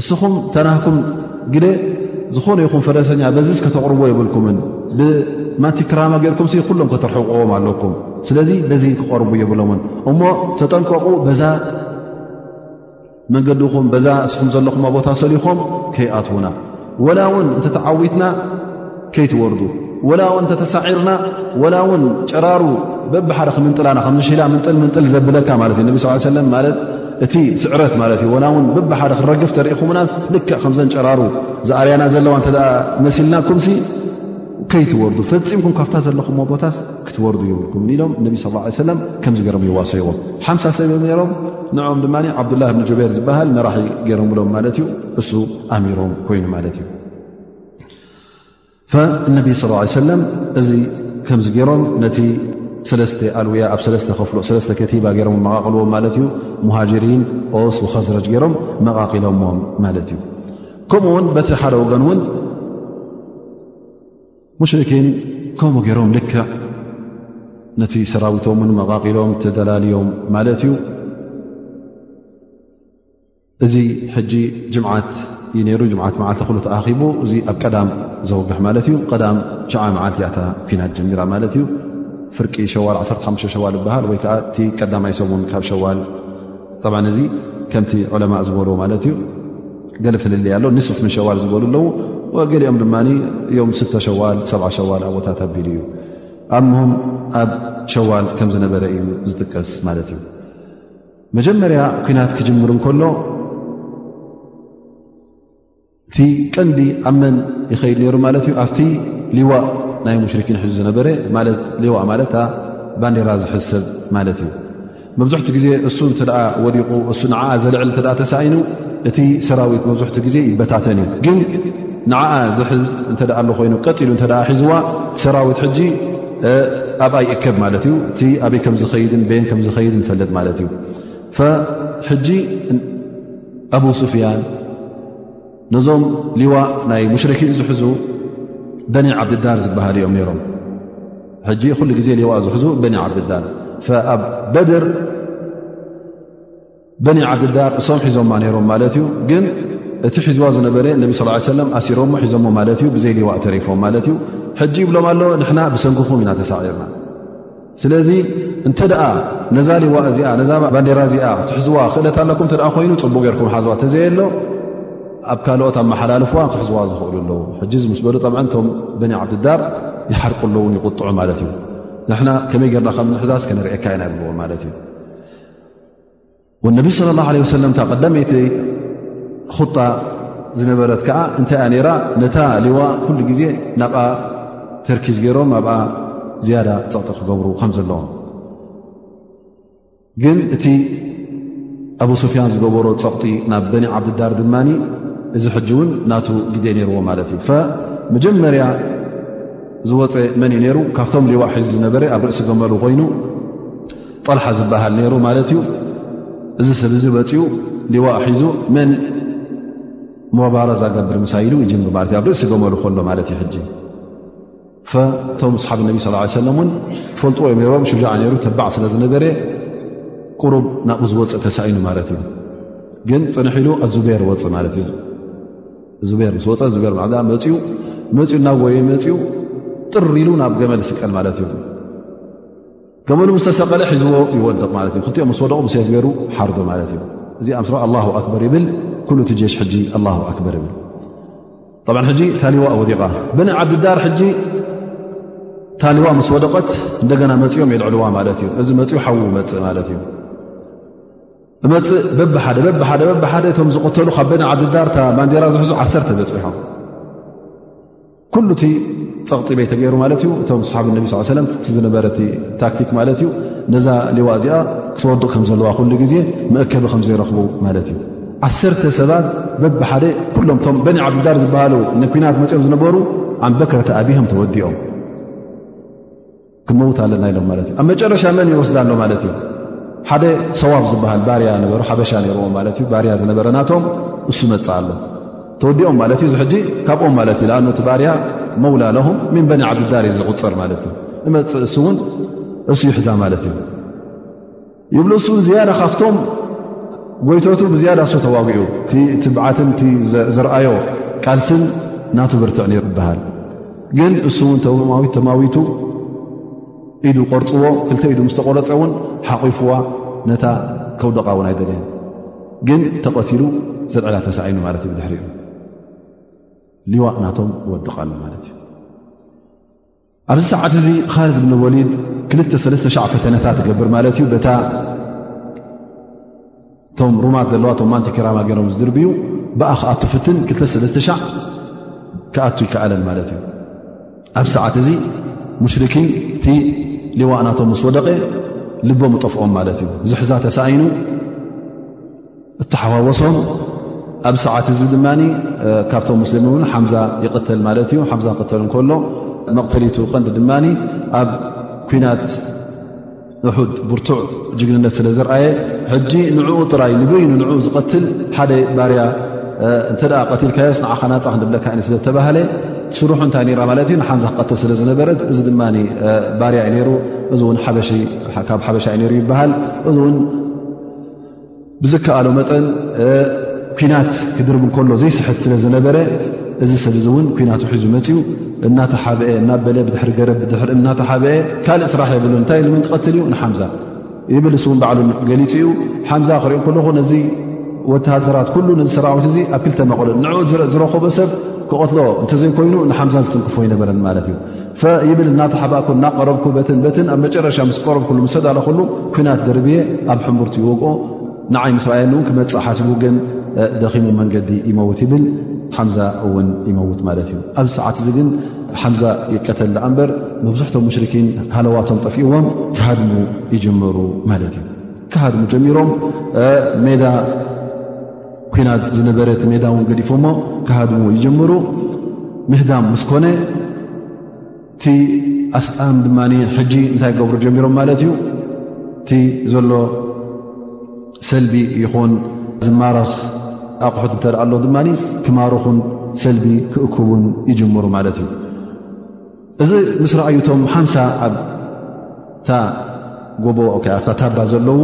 እስኹም ተናህኩም ግደ ዝኾነ ይኹን ፈረሰኛ በዚስ ከተቕርቦ የብልኩምን ብማቲ ክራማ ገርኩም ኩሎም ከተርሕቕዎም ኣለኩም ስለዚ በዚ ክቐርቡ የብሎምን እሞ ተጠንቀቑ በዛ መንገዲኹም በዛ እስኹም ዘለኹም ቦታ ሰሊኹም ከይኣትዉና ወላ እውን እንተተዓዊትና ከይትወርዱ ወላ እውን እንተተሳዒርና ወላ እውን ጨራሩ በብሓደ ክምንጥላና ከምዝሽላ ምንጥል ምንጥል ዘብለካ ማለት እዩ ነቢ ስ ሰለም ማለት እቲ ስዕረት ማለት እዩ ወላ እውን በብሓደ ክረግፍ ተርእኹምና ልክዕ ከምዘን ጨራሩ ዝኣርያና ዘለዋ እተ መሲልናኩምሲ ከይትወርዱ ፈፂምኩም ካብታ ዘለኹም ቦታስ ክትወርዱ ይብልኩም ኢሎም ነቢ ስ ሰለም ከምዚ ገሮም ይዋሰይዎም ሓምሳ ሰብ ዮም ነሮም ንዕኦም ድማ ዓብዱላ ብኒ ጆቤር ዝበሃል መራሒ ገይሮምብሎም ማለት እዩ እሱ ኣሚሮም ኮይኑ ማለት እዩ እነቢ ስ ሰለም እዚ ከምዚ ገይሮም ነቲ ሰለስተ ኣልውያ ኣብ ሰለስተ ከፍሎ ሰለስተ ከቲባ ገይሮም መቓቕልዎ ማለት እዩ ሙሃጅሪን ኦስ ወኸዝረጅ ገይሮም መቓቒሎምዎም ማለት እዩ ከምኡ ውን በቲ ሓደ ወገን እውን ሙሽርኪን ከምኡ ገይሮም ልክዕ ነቲ ሰራዊቶምን መቓቒሎም ተደላልዮም ማለት እዩ እዚ ሕጂ ጅምዓት እዩ ነይሩ ጅምዓት መዓልቲ ኩሉ ተኣኪቡ እዚ ኣብ ቀዳም ዘውግሕ ማለት እዩ ቀዳም ሸዓ መዓልቲ ያታ ኩናት ጀሚራ ማለት እዩ ፍርቂ ሸዋል 15 ሸዋል ይበሃል ወይ ከዓ እቲ ቀዳማይ ሰሙን ካብ ሸዋል ጠብ እዚ ከምቲ ዑለማእ ዝበልዎ ማለት እዩ ገለ ፍልልይ ኣሎ ንስፍ ምን ሸዋል ዝበሉ ኣለዉ ገሊኦም ድማ እዮም ስተ ሸዋል ሰ ሸዋል ኣብ ቦታት ኣቢሉ እዩ ኣም ኣብ ሸዋል ከም ዝነበረ እዩ ዝጥቀስ ማለት እዩ መጀመርያ ኩናት ክጅምር እንከሎ እቲ ቀንዲ ኣብ መን ይኸይድ ነይሩ ማለት እዩ ኣብቲ ሊዋእ ናይ ሙሽርኪን ሕዙ ዝነበረ ማለት ሊዋእ ማለት ባንዴራ ዝሕሰብ ማለት እዩ መብዝሕቲ ግዜ እሱ እንተ ወዲቑ እሱ ንዓ ዘልዕል እተ ተሳኢኑ እቲ ሰራዊት መብዝሕቲ ግዜ ይበታተን እዩ ግን ንዓኣ ዝሕዝ እንተ ኣሎ ኮይኑ ቀጢሉ እተ ሒዝዋ ሰራዊት ሕጂ ኣብኣ ይእከብ ማለት እዩ እቲ ኣበይ ከም ዝኸይድን ቤን ከም ዝኸይድ ንፈልጥ ማለት እዩ ሕጂ ኣቡ ስፍያን ነዞም ሊዋ ናይ ሙሽርኪን ዝሕዙ በኒ ዓብድዳር ዝበሃል እዮም ነይሮም ሕጂ ኩሉ ግዜ ሊዋ ዝሕዙ በኒ ዓብድዳር ኣብ በድር በኒ ዓብድዳር እሶም ሒዞማ ነይሮም ማለት እዩ ግን እቲ ሒዝዋ ዝነበረ ነቢ ስ ሰለም ኣሲሮሞ ሒዞሞ ማለት እዩ ብዘይ ሊዋእ ተሪፎም ማለት እዩ ሕጂ ይብሎም ኣሎ ንሕና ብሰንክኹም ኢና ተሳዒርና ስለዚ እንተ ደኣ ነዛ ሊዋእ እዚኣ ነዛ ባንዴራ እዚኣ ትሕዝዋ ክእለት ኣለኩም እተ ኮይኑ ፅቡቅ ገርኩም ሓዝዋ እተዘየ ኣሎ ኣብ ካልኦት ኣመሓላልፍዋ ክሕዝዋ ዝኽእሉ ኣለዉ ሕጂ ዚ ምስ በሉ ጠብዓ እቶም በኒ ዓብድዳር ይሓርቁ ኣለውን ይቁጥዑ ማለት እዩ ንሕና ከመይ ገርና ከም ንሕዛዝ ከነርእካ ኢና ይብልዎ ማለት እዩ ወነቢይ ለ ላ ለ ወሰለም እታ ቀዳመይቲ ኹጣ ዝነበረት ከዓ እንታይ እያ ነይራ ነታ ሊዋ ኩሉ ግዜ ናብኣ ተርኪዝ ገይሮም ኣብኣ ዝያዳ ፀቕጢ ክገብሩ ከም ዘለዎም ግን እቲ ኣብ ሱፍያን ዝገበሮ ፀቕጢ ናብ በኒ ዓብድዳር ድማ እዚ ሕጂ እውን ናቱ ግዜ ነይርዎ ማለት እዩ መጀመርያ ዝወፀ መን እዩ ነይሩ ካብቶም ሊዋ ሒዙ ዝነበረ ኣብ ርእሲ ገመሉ ኮይኑ ጠልሓ ዝበሃል ነይሩ ማለት እዩ እዚ ሰብ እዚ መፅኡ ሊዋ ሒዙ መን ሞባረዛ ገብር ምሳይ ኢሉ ይጅምር ማለት እዩ ኣብ ርእሲ ገመሉ ከሎ ማለት እዩ ሕጂ ፈቶም ኣስሓብ ነቢ ስ ሰለም እውን ፈልጥዎ እዮም ነሮም ሽጃዕ ነይሩ ተባዕ ስለ ዝነበረ ቅሩብ ናብኡ ዝወፅእ ተሳኢኑ ማለት እዩ ግን ፅንሕ ኢሉ ኣዙቤር ወፅ ማለት እዩ ዙቤር ምስ ወፀ ዙቤር ማ መፅኡ መፅኡ እናጎየ መፅኡ ጥር ኢሉ ናብ ገመል ስቀል ማለት እዩ ገመሉ ምስ ተሰቐለ ሒዝዎ ይወድቕ ማለት እዩ ክልቲኦም ምስ ወደቑ ብሰፍ ገይሩ ሓርዶ ማለት እዩ እዚ ኣምስ ኣላ ኣክበር ይብል ኩሉ እቲ ጀሽ ሕጂ ኣላ ኣክበር ይብል ብ ሕጂ ታሊዋ ወዲቓ ብኒ ዓብድዳር ሕጂ ታሊዋ ምስ ወደቐት እንደገና መፅኦም የልዕልዋ ማለት እዩ እዚ መፅኡ ሓዉ መፅእ ማለት እዩ እመፅእ በብሓደ በብሓደ በብሓደ እቶም ዝቕተሉ ካብ ብኒ ዓብድዳር ባንዴራ ዝሕዙ ዓሰርተ በፅሖም ኩሉ እቲ ፀቕጢ በይ ተገይሩ ማለት እዩ እቶም ስሓብ ነቢ ስ ሰለም ዝነበረ ታክቲክ ማለት እዩ ነዛ ሌዋ እዚኣ ክትወድቕ ከም ዘለዋ ኩሉ ግዜ መእከቢ ከም ዘይረኽቡ ማለት እዩ ዓሰርተ ሰባት በብሓደ ኩሎም እቶም በኒ ዓብድዳር ዝበሃሉ ንኲናት መፅኦም ዝነበሩ ዓምበከርተ ኣብሆም ተወዲኦም ክንመውት ኣለና ኢሎም ማለት እዩ ኣብ መጨረሻ መን ይወስዳ ኣሎ ማለት እዩ ሓደ ሰዋብ ዝበሃል ባርያ ነበሩ ሓበሻ ነርዎ ማለት እዩ ባርያ ዝነበረ ናቶም እሱ መፅ ኣሎ ተወዲኦም ማለት እዩ ሕጂ ካብኦም ማለት እዩ ኣነቲ ባርያ መውላ ለሁም ምን በኒ ዓብድዳር ዝቁፅር ማለት እዩ ንመፅእ እሱ እውን እሱ ይሕዛ ማለት እዩ ይብሉ እሱ ዝያዳ ካብቶም ጎይቶቱ ብዝያዳ እሱ ተዋጊኡ እቲ ትብዓትን እቲ ዘርኣዮ ቃልስን ናቱ ብርትዕ ነይሩ ይበሃል ግን እሱ እውን ተማዊ ተማዊቱ ኢዱ ቆርፅዎ ክልተ ኢዱ ምስ ተቆረፀ እውን ሓቒፍዋ ነታ ከውደቓ እውን ኣይደለየን ግን ተቐትሉ ዘልዕላ ተሳዒኑ ማለት እዩ ብድሕሪኡ ሊዋእ ናቶም ወደቓሉ ማለት እዩ ኣብዚ ሰዓት እዚ ካልድ ብን ወሊድ ክልተ ሰለስተ ሻዕ ፈተነታት ትገብር ማለት እዩ በታ እቶም ሩማት ዘለዋ ቶም ማንቲኪራማ ገሮም ዝድርብዩ ብኣ ክኣቱ ፍትን ክልተ ሰለስተ ሻዕ ክኣቱ ይከኣለን ማለት እዩ ኣብዚ ሰዓት እዚ ሙሽርኪን እቲ ሊዋእናቶም ምስ ወደቐ ልቦም እጠፍኦም ማለት እዩ ዝሕዛ ተሳኢኑ እተሓዋወሶም ኣብ ሰዓት እዚ ድማ ካብቶም ሙስሊም እውን ሓምዛ ይቕተል ማለት እዩ ሓምዛ ክተል እንከሎ መቕተሊቱ ቀንዲ ድማ ኣብ ኩናት እሑድ ብርቱዕ ጅግንነት ስለ ዝርኣየ ሕጂ ንዕኡ ጥራይ ንበይኑ ንኡ ዝቐትል ሓደ ባርያ እንተ ቀትልካዮስ ንዓኻ ናፃ ክንድብለካ ኢ ስለተባሃለ ስሩሑ እንታይ ነራ ማለት እዩ ንሓምዛ ክቐትል ስለ ዝነበረት እዚ ድማ ባርያ እዩ ነይሩ እዚ እውን ካብ ሓበሻ እዩ ነይሩ ይበሃል እዚ እውን ብዝከኣሎ መጠን ኩናት ክድርብ ከሎ ዘይስሕት ስለ ዝነበረ እዚ ሰብ እዚ እውን ኩናቱ ሒዙ መፅኡ እናተሓበአ እናብ በለ ብድሕሪ ገረብ ብድሕሪ እናተሓበአ ካልእ ስራሕ የብሉ እንታይ ንምን ክቐትል እዩ ንሓምዛ ይብል እሱ እውን ባዕሉ ገሊፅ እዩ ሓምዛ ክሪኦ ከለኹ ነዚ ወተሃደራት ኩሉ ነዚ ሰራዊት እዚ ኣብ ክልተ መቕልል ንዕኡ ዝረኸቦ ሰብ ክቐትሎ እንተዘይኮይኑ ንሓምዛ ዝትንክፎ ኣይነበረን ማለት እዩ ይብል እናተሓባእኩ እናቀረብኩ በትን በትን ኣብ መጨረሻ ምስ ቀረብኩሉ ምስ ተዳለኩሉ ኩናት ደርብየ ኣብ ሕምብርቲ ይወግኦ ንዓይ ምስ ርኣየኒ እውን ክመፅእ ሓስቡ ግን ደኺሙ መንገዲ ይመውት ይብል ሓምዛ እውን ይመውት ማለት እዩ ኣብዚ ሰዓት እዚ ግን ሓምዛ ይቀተል ዳኣ እምበር መብዝሕቶም ሙሽርኪን ሃለዋቶም ጠፍእዎም ክሃድሙ ይጀመሩ ማለት እዩ ክሃድሙ ጀሚሮም ሜዳ ኩናት ዝነበረ እቲ ሜዳ እውን ገዲፎሞ ክሃድሙ ይጀምሩ ምህዳም ምስ ኮነ እቲ ኣስኣም ድማ ሕጂ እንታይ ገብሩ ጀሚሮም ማለት እዩ እቲ ዘሎ ሰልቢ ይኹን ዝማረኽ ኣቑሑት እንተርኣ ኣሎ ድማ ክማርኹን ሰልቢ ክእክቡን ይጅምሩ ማለት እዩ እዚ ምስ ረኣዩቶም ሓንሳ ኣብታ ጎቦ ኣታ ታባ ዘለዉ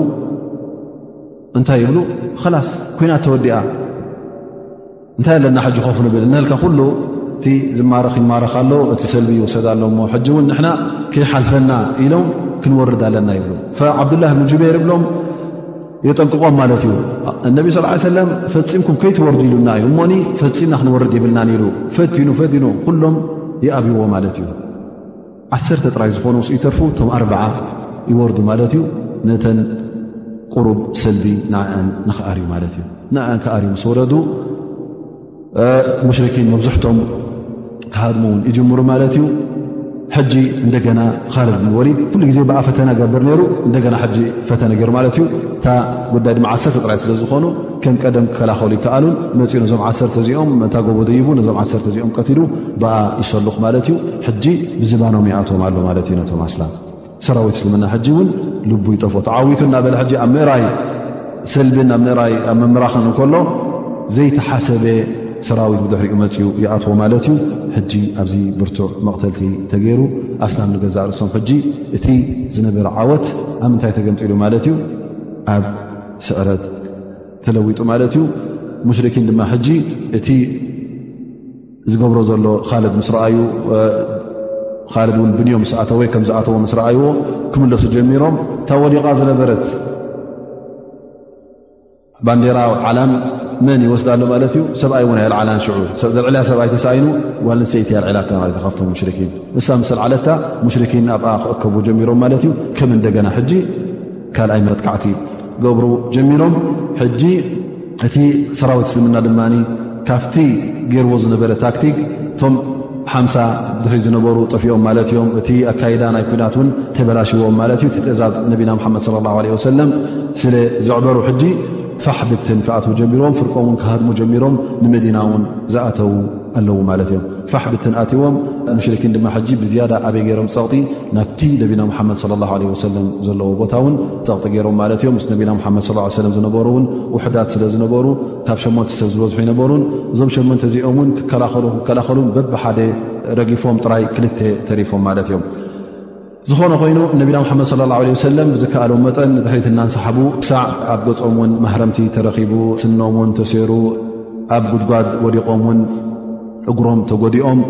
እንታይ ይብሉ ኸላስ ኩናት ተወዲኣ እንታይ ኣለና ሕጂ ኮፍ ንብል እንህልካ ኩሉ እቲ ዝማረኽ ይማረኽ ኣሎ እቲ ሰልቢ ይውሰድ ኣሎ እሞ ሕጂ እውን ንሕና ከይሓልፈና ኢሎም ክንወርድ ኣለና ይብሉ ዓብዱላህ ብን ጁበይር ብሎም የጠንቅቖም ማለት እዩ እነቢ ስ ሰለም ፈፂምኩም ከይትወርዱ ኢሉና እዩ እሞኒ ፈፂምና ክንወርድ የብልናን ኢሉ ፈትኑ ፈትኑ ኩሎም ይኣብዎ ማለት እዩ ዓሰርተ ጥራይ ዝኾኑ ውስኡ ይተርፉ እቶም ኣርበዓ ይወርዱ ማለት እዩ ነተን ቁሩብ ሰልቢ ንዕአን ንክኣርዩ ማለት እዩ ንዕአን ክኣርዩ ምስ ወረዱ ሙሽርኪን መብዝሕቶም ክሃድሙ እውን ይጅምሩ ማለት እዩ ሕጂ እንደገና ካልድ ብ ወሊድ ኩሉ ግዜ ብኣ ፈተነ ገብር ነይሩ እንደገና ሕጂ ፈተነ ገይሩ ማለት እዩ እታ ጉዳይ ድማ ዓሰርተ ጥራይ ስለ ዝኾኑ ከም ቀደም ክከላኸሉ ይከኣሉን መፂኡ ነዞም ዓሰርተ እዚኦም መታ ጎቦ ደይቡ ነዞም ዓሰርተ እዚኦም ቀትሉ ብኣ ይሰሉኽ ማለት እዩ ሕጂ ብዝባኖም ይኣትዎም ኣሎ ማለት እዩ ነቶም ኣስላም ሰራዊት እስልምና ሕጂ እውን ልቡ ይጠፍኦ ተዓዊቱ እናበለ ሕጂ ኣብ ምእራይ ሰልቢን ኣብ ምእራይ ኣብ ምምራኽን እንከሎ ዘይተሓሰበ ሰራዊት ብድሕሪኡ መፅኡ ይኣትዎ ማለት እዩ ሕጂ ኣብዚ ብርቱዕ መቕተልቲ ተገይሩ ኣስላም ንገዛእ ርእሶም ሕጂ እቲ ዝነበረ ዓወት ኣብ ምንታይ ተገምጢሉ ማለት እዩ ኣብ ስዕረት ተለዊጡ ማለት እዩ ሙሽርኪን ድማ ሕጂ እቲ ዝገብሮ ዘሎ ካልድ ምስ ረኣዩ ካልድ እውን ብንዮ ምስ ኣተወ ከም ዝኣተዎ ምስ ረኣይዎ ክምለሱ ጀሚሮም እታ ወዲቓ ዝነበረት ባንዴራ ዓላም መን ይወስዳ ኣሎ ማለት እዩ ሰብኣይ እውን ኣይልዓላን ሽዑ ዘልዕልያ ሰብኣይ ተሳኢኑ ጓል ንሰይቲ ኣልዕላካ ማለት እዩ ካብቶም ሙሽርኪን ንሳ ምስ ኣልዓለታ ሙሽርኪን ኣብኣ ክእከቡ ጀሚሮም ማለት እዩ ከም እንደገና ሕጂ ካልኣይ መጥቃዕቲ ገብሩ ጀሚሮም ሕጂ እቲ ሰራዊት እስልምና ድማ ካብቲ ገይርዎ ዝነበረ ታክቲክ እቶም ሓምሳ ድሕሪ ዝነበሩ ጠፍኦም ማለት እዮም እቲ ኣካይዳ ናይ ኩናት እውን ተበላሽዎም ማለት እዩ እቲ ትእዛዝ ነቢና ሓመድ ለ ላ ለ ወሰለም ስለ ዘዕበሩ ሕጂ ፋሕ ብትን ክኣትዉ ጀሚሮም ፍርቆም ውን ክሃድሙ ጀሚሮም ንመዲና እውን ዝኣተዉ ኣለዉ ማለት እዮም ፋሕ ብትን ኣትዎም ሙሽርኪን ድማ ሕጂ ብዝያዳ ኣበይ ገይሮም ፀቕጢ ናብቲ ነቢና ሙሓመድ ለ ላ ለ ወሰለም ዘለዎ ቦታ እውን ፀቕጢ ገይሮም ማለት እዮም ምስ ነቢና ሓመድ ስ ሰለም ዝነበሩ እውን ውሕዳት ስለ ዝነበሩ ካብ ሸሞንተ ሰብ ዝበዝሑ ይነበሩን እዞም ሸሞንተ እዚኦም እውን ክከላኸሉ ክከላኸሉን በብሓደ ረጊፎም ጥራይ ክልተ ተሪፎም ማለት እዮም ዝኾነ ኮይኑ ነቢና ሙሓመድ ለ ላ ለ ሰለም ብዝከኣሎም መጠን ንድሕሪት እናንሰሓቡ ክሳዕ ኣብ ገጾም እውን ማህረምቲ ተረኺቡ ስኖም እውን ተሰሩ ኣብ ጉድጓድ ወዲቖም እውን እግሮም ተጎዲኦም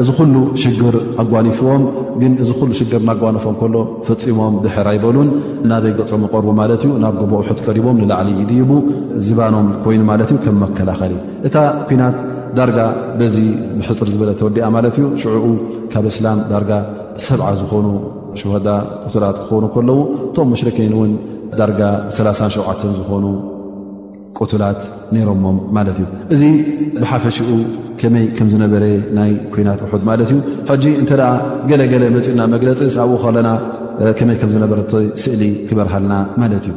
እዚ ኩሉ ሽግር ኣጓኒፍዎም ግን እዚ ኩሉ ሽግር እናጓነፎም ከሎ ፈፂሞም ድሕር ኣይበሉን ናበይ ገፆም ይቐርቡ ማለት እዩ ናብ ጎቦ ውሑት ቀሪቦም ንላዕሊ ይድይቡ ዝባኖም ኮይኑ ማለት እዩ ከም መከላኸሊ እታ ኩናት ዳርጋ በዚ ብሕፅር ዝበለ ተወዲኣ ማለት እዩ ሽዕኡ ካብ እስላም ዳርጋ ሰብዓ ዝኾኑ ሽሃዳ ቅቱላት ክኾኑ ከለዉ እቶም ሙሽርኪን እውን ዳርጋ 3ሸ ዝኾኑ ቅቱላት ነይሮሞም ማለት እዩ እዚ ብሓፈሽኡ ከመይ ከም ዝነበረ ናይ ኩናት ውሑድ ማለት እዩ ሕጂ እንተ ገለገለ መፅኡና መግለፂ ኣብኡ ከለና ከመይ ከም ዝነበረ ስእሊ ክበርሃልና ማለት እዩ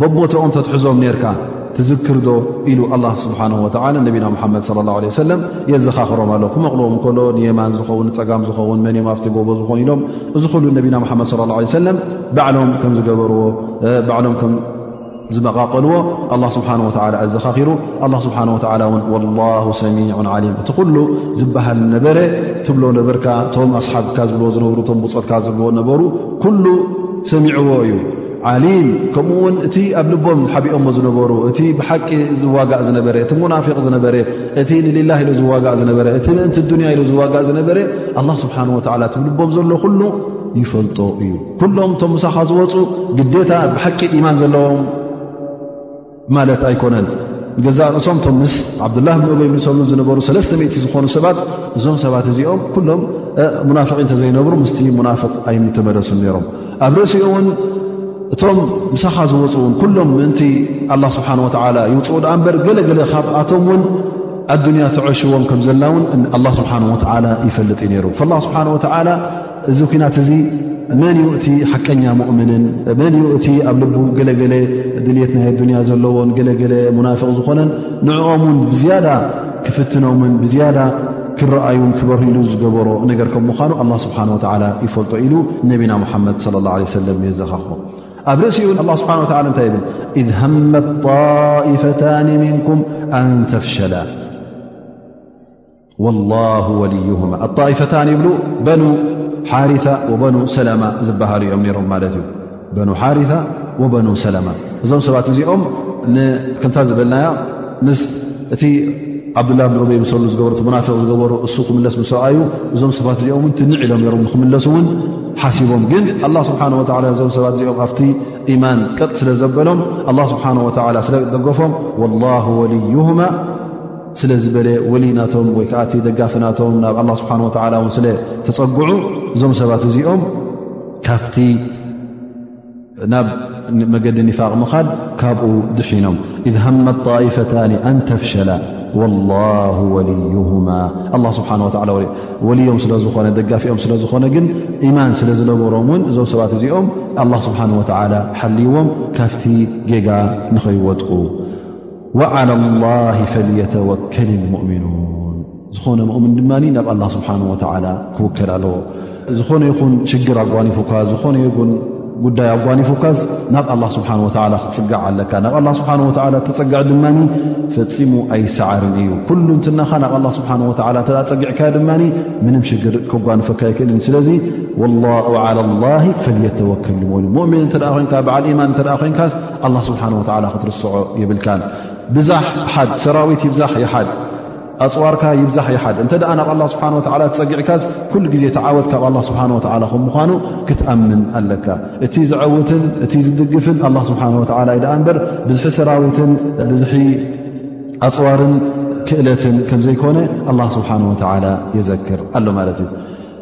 በቦትኦም ተትሕዞም ነርካ ትዝክርዶ ኢሉ ኣላ ስብሓን ወላ ነቢና ሓመድ ለ ላ ለ ሰለም የዘኻኽሮም ኣሎ ክመቕልዎም ከሎ ንየማን ዝኸውን ንፀጋም ዝኸውን መን ዮም ኣብቲ ጎቦ ዝኾኑ ኢሎም እዚ ኩሉ ነቢና ሓመድ ለ ላ ሰለም ባዕሎም ከም ዝገበርዎ ባዕሎም ከም ዝመቓቐልዎ ኣላ ስብሓን ወላ ኣዘኻኺሩ ኣላ ስብሓን ወላ እውን ወላሁ ሰሚዑን ዓሊም እቲ ኩሉ ዝበሃል ነበረ ትብሎ ነበርካ እቶም ኣስሓብካ ዝብልዎ ዝነብሩ እቶም ብፆትካ ዝብልዎ ነበሩ ኩሉ ሰሚዕዎ እዩ ዓሊም ከምኡ ውን እቲ ኣብ ልቦም ሓቢኦሞ ዝነበሩ እቲ ብሓቂ ዝዋጋእ ዝነበረ እቲ ሙናፊቅ ዝነበረ እቲ ንሊላ ኢሉ ዝዋጋእ ዝነበረ እቲ ምእንቲ ዱንያ ኢሉ ዝዋጋእ ዝነበረ ኣላ ስብሓን ወላ እቲ ልቦም ዘሎ ኩሉ ይፈልጦ እዩ ኩሎም እቶም ምሳኻ ዝወፁ ግዴታ ብሓቂ ኢማን ዘለዎም ማለት ኣይኮነን ገዛ ርእሶም ቶም ምስ ዓብዱላህ ብን ኦበይ ምሰሉ ዝነበሩ ሰለስተ ሚእቲ ዝኾኑ ሰባት እዞም ሰባት እዚኦም ኩሎም ሙናፍቂ እንተዘይነብሩ ምስቲ ሙናፍቅ ኣይምተመለሱ ነይሮም ኣብ ርእሲኡ እውን እቶም ምሳኻ ዝወፅ እውን ኩሎም ምእንቲ ኣላ ስብሓን ወተዓላ ይውፅኡ ድኣ እምበር ገለገለ ካብኣቶም እውን ኣዱንያ ተዐሽዎም ከም ዘላ እውን ኣላ ስብሓን ወተዓላ ይፈልጥ እዩ ነይሩ ላ ስብሓን ወተዓላ እዚ ኩናት እዚ መን ዩ እቲ ሓቀኛ ሙእምንን መን ዩ እቲ ኣብ ልቡ ገለገለ ድልት ናይ ኣዱንያ ዘለዎን ገለገለ ሙናፍቕ ዝኾነን ንዕኦም ውን ብዝያዳ ክፍትኖምን ብዝያዳ ክረኣዩን ክበርህ ኢሉ ዝገበሮ ነገር ከም ምዃኑ ኣላ ስብሓን ወላ ይፈልጦ ኢሉ ነቢና ሙሓመድ ለ ላ ለ ሰለም የዘኻኽሮ ኣብ ርእሲ ውን ኣላ ስብሓን ወላ እንታይ ይብል ኢዝ ሃመት ጣኢፈታን ምንኩም ኣንተፍሸላ ወላሁ ወልዩሁማ ኣጣኢፈታን ይብሉ በኑ ሓሪታ ወበኑ ሰላማ ዝበሃሉ እዮም ነሮም ማለት እዩ በኑ ሓሪታ ወበኑ ሰላማ እዞም ሰባት እዚኦም ከምታ ዝበልናያ ምስ እቲ ዓብዱላ ብን ዑበይ ምሰሉ ዝገበሩ ሙናፊቅ ዝገበሩ እሱ ክምለስ ምስረኣዩ እዞም ሰባት እዚኦም ውን ትንዕ ኢሎም ነሮም ንክምለሱ እውን ሓሲቦም ግን ኣላ ስብሓን ወላ እዞም ሰባት እዚኦም ኣብቲ ኢማን ቀጥ ስለ ዘበሎም ኣላ ስብሓን ወላ ስለ ደገፎም ወላሁ ወልዩሁማ ስለ ዝበለ ወሊ ናቶም ወይ ከዓ እቲ ደጋፊ ናቶም ናብ ኣላ ስብሓን ወተዓላ እውን ስለ ተፀግዑ እዞም ሰባት እዚኦም ካብቲ ናብ መገዲ ኒፋቅ ምኻድ ካብኡ ድሒኖም ኢዝ ሃመ ጣኢፈታኒ ኣንተፍሸላ ወላሁ ወልዩሁማ ኣላ ስብሓን ወላ ወልዮም ስለ ዝኾነ ደጋፊኦም ስለ ዝኾነ ግን ኢማን ስለ ዝነበሮም እውን እዞም ሰባት እዚኦም ኣላ ስብሓን ወተዓላ ሓልዎም ካብቲ ጌጋ ንኸይወጥቁ ወዓላ ላ ፈልየተወከል ልሙእሚኑን ዝኾነ ሙእምን ድማ ናብ ኣላ ስብሓን ወተዓላ ክውከል ኣለዎ ዝኾነ ይኹን ሽግር ኣጓኒፉካ ዝኾነ ይኹን ጉዳይ ኣጓኒፉካስ ናብ ኣላ ስብሓን ወተዓላ ክትፅጋዕ ኣለካ ናብ ኣላ ስብሓን ወተዓላ ተፀግዕ ድማ ፈፂሙ ኣይሰዓርን እዩ ኩሉ እንትናኻ ናብ ኣላ ስብሓን ወተዓላ እተ ፀጊዕካ ድማ ምንም ሽግር ከጓንፈካ ይክእልን ስለዚ ወላ ዓላ ላ ፈልየተወከል ልሙእሚን ሙእሚን እተ ኮይንካ በዓል ኢማን እተ ኮይንካስ ኣላ ስብሓን ወላ ክትርስዖ ይብልካን ብዛሕ ሓድ ሰራዊት ይብዛሕ ይሓድ ኣፅዋርካ ይብዛሕ ይሓድ እንተ ናብ ኣላ ስብሓ ወላ ትፀጊዕካስ ኩሉ ግዜ ተዓወት ካብ ኣላ ስብሓን ወላ ከም ምኳኑ ክትኣምን ኣለካ እቲ ዝዐውትን እቲ ዝድግፍን ኣላ ስብሓን ወላ ዩ ደኣ እምበር ብዝሒ ሰራዊትን ብዝሒ ኣፅዋርን ክእለትን ከምዘይኮነ ኣላ ስብሓን ወላ የዘክር ኣሎ ማለት እዩ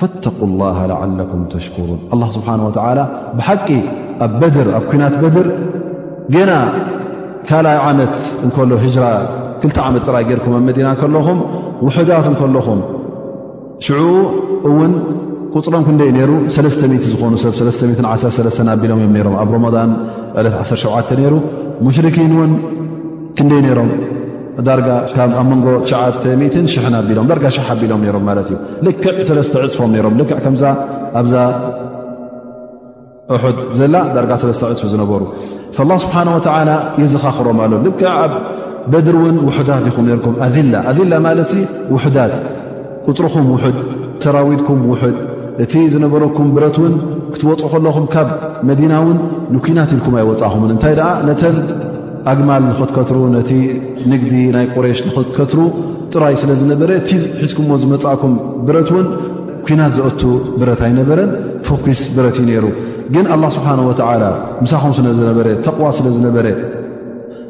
ፈተቁ ላሃ ለዓለኩም ተሽኩሩን ኣላ ስብሓን ወተዓላ ብሓቂ ኣብ በድር ኣብ ኩናት በድር ገና ካልኣይ ዓመት እንከሎ ህጅራ ክልተ ዓመት ጥራይ ገይርኩም ኣብ መዲና ከለኹም ውሑዳት እንከለኹም ሽዑ እውን ቁፅሮም ክንደይ ነይሩ 300 ዝኾኑ ሰብ 313 ኣቢሎም እዮም ነሮም ኣብ ሮሞዳን ዕለት 17 ነይሩ ሙሽርኪን እውን ክንደይ ነይሮም ዳርጋ ካብ ኣብ መንጎ ትሽዓተ ሚትን ሽሕን ኣቢሎም ዳርጋ ሽሕ ኣቢሎም ነይሮም ማለት እዩ ልክዕ ሰለስተ ዕፅፎም ነይሮም ልክዕ ከምዛ ኣብዛ እሑድ ዘላ ዳርጋ ሰለስተ ዕፅፊ ዝነበሩ ላ ስብሓን ወተላ የዘኻኽሮም ኣሎ ልክዕ ኣብ በድር እውን ውሑዳት ይኹም ነርኩም ኣላ ኣላ ማለት ውሑዳት ቁፅርኹም ውሑድ ሰራዊትኩም ውሑድ እቲ ዝነበረኩም ብረት እውን ክትወፁ ከለኹም ካብ መዲና እውን ንኲናት ኢልኩም ኣይወፃእኹምን እንታይ ደኣ ነተን ኣግማል ንኽትከትሩ ነቲ ንግዲ ናይ ቁሬሽ ንኽትከትሩ ጥራይ ስለ ዝነበረ እቲ ሒዝኩምዎ ዝመፃእኩም ብረት እውን ኲናት ዘእቱ ብረት ኣይነበረን ፎኪስ ብረት እዩ ነይሩ ግን ኣላ ስብሓን ወተዓላ ምሳኹም ስለ ዝነበረ ተቕዋ ስለ ዝነበረ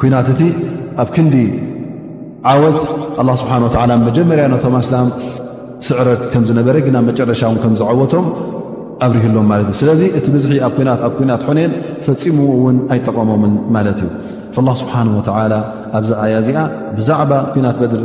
ኩናት እቲ ኣብ ክንዲ ዓወት ኣላ ስብሓን ወተዓላ መጀመርያ ነቶም ኣስላም ስዕረት ከም ዝነበረ ግን ኣብ መጨረሻ ውን ከም ዝዓወቶም ኣብርህሎም ማለት እዩ ስለዚ እቲ ብዝሒ ኣብ ናት ኣብ ኩናት ሑነን ፈፂሙ እውን ኣይጠቐሞምን ማለት እዩ ላ ስብሓን ወተዓላ ኣብዚ ኣያ እዚኣ ብዛዕባ ኩናት በድር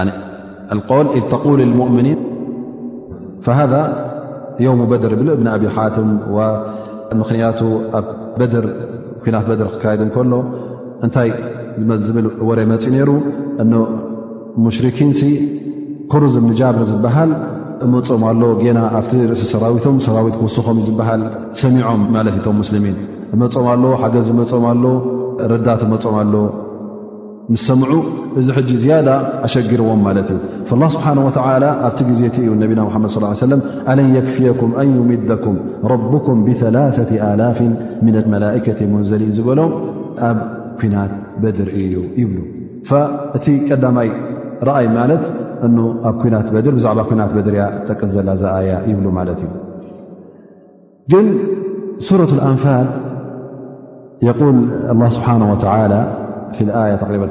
ኣል ኢ ተል ልሙእምኒን ሃذ የውሙ በድር ብ እብን ኣብ ሓትም ምኽንያቱ ኣብ በድር ኩናት በድር ክካየድ እንከሎ እንታይ ዝብል ወረ መፂ ነይሩ እ ሙሽርኪንሲ ኩሩዝ እብኒ ጃብር ዝበሃል እመፆም ኣሎ ጌና ኣብቲ ርእሲ ሰራዊቶም ሰራዊት ክውስኾም ዩ ዝበሃል ሰሚዖም ማለት እቶም ሙስልሚን እመፆም ኣሎ ሓገዝ እመፆም ኣሎ ረዳት እመፆም ኣሎ ምስ ሰምዑ እዚ ሕጂ ዝያዳ ኣሸጊርዎም ማለት እዩ ላ ስብሓን ወተላ ኣብቲ ግዜ እቲ እዩ ነቢና ሓመድ ስ ሰለም ኣለን የክፍየኩም ኣን ዩምደኩም ረብኩም ብላተ ኣላፍ ምና መላእከት ሙንዘሊን ዝበሎም ኣብ ኩናት በድር እዩ ይብሉ እቲ ቀዳማይ ረኣይ ማለት እ ኣብ ናት በድር ብዛዕባ ኩናት በድር እያ ጠቅስ ዘላ ዝኣያ ይብሉ ማለት እዩ بدرب سورة الأنثال يقول الله سبحانه وتعالى في الآيةقرا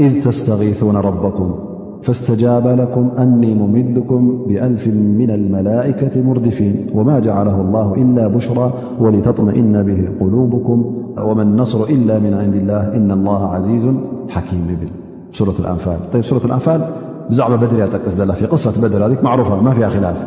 إذ تستغيثون ربكم فاستجاب لكم أني ممدكم بألف من الملائكة مردفين وما جعله الله إلا بشرى ولتطمئن به قلوبكم وما النصر إلا من عند الله إن الله عزيز حكيم بلس الأالأ بدتفي قصةبدر مرفة ما فيها خلاف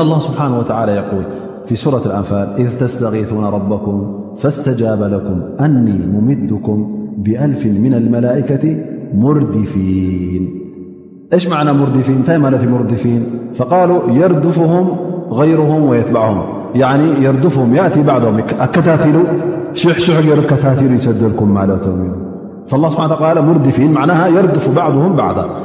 الله سبحانه وتعالى يقول في سورة الأنفال إذ تستغيثون ربكم فاستجاب لكم أني ممدكم بألف من الملائكة مردفين يش معنى مردفين تمال مردفين فقالوا يردفهم غيرهم ويتبعهم يعني يردفهم يأتي بعضهم كتاثل ششحر كتاثل يسدلكم مالت فالله سبحان الى مردفين معناها يردف بعضهم بعضا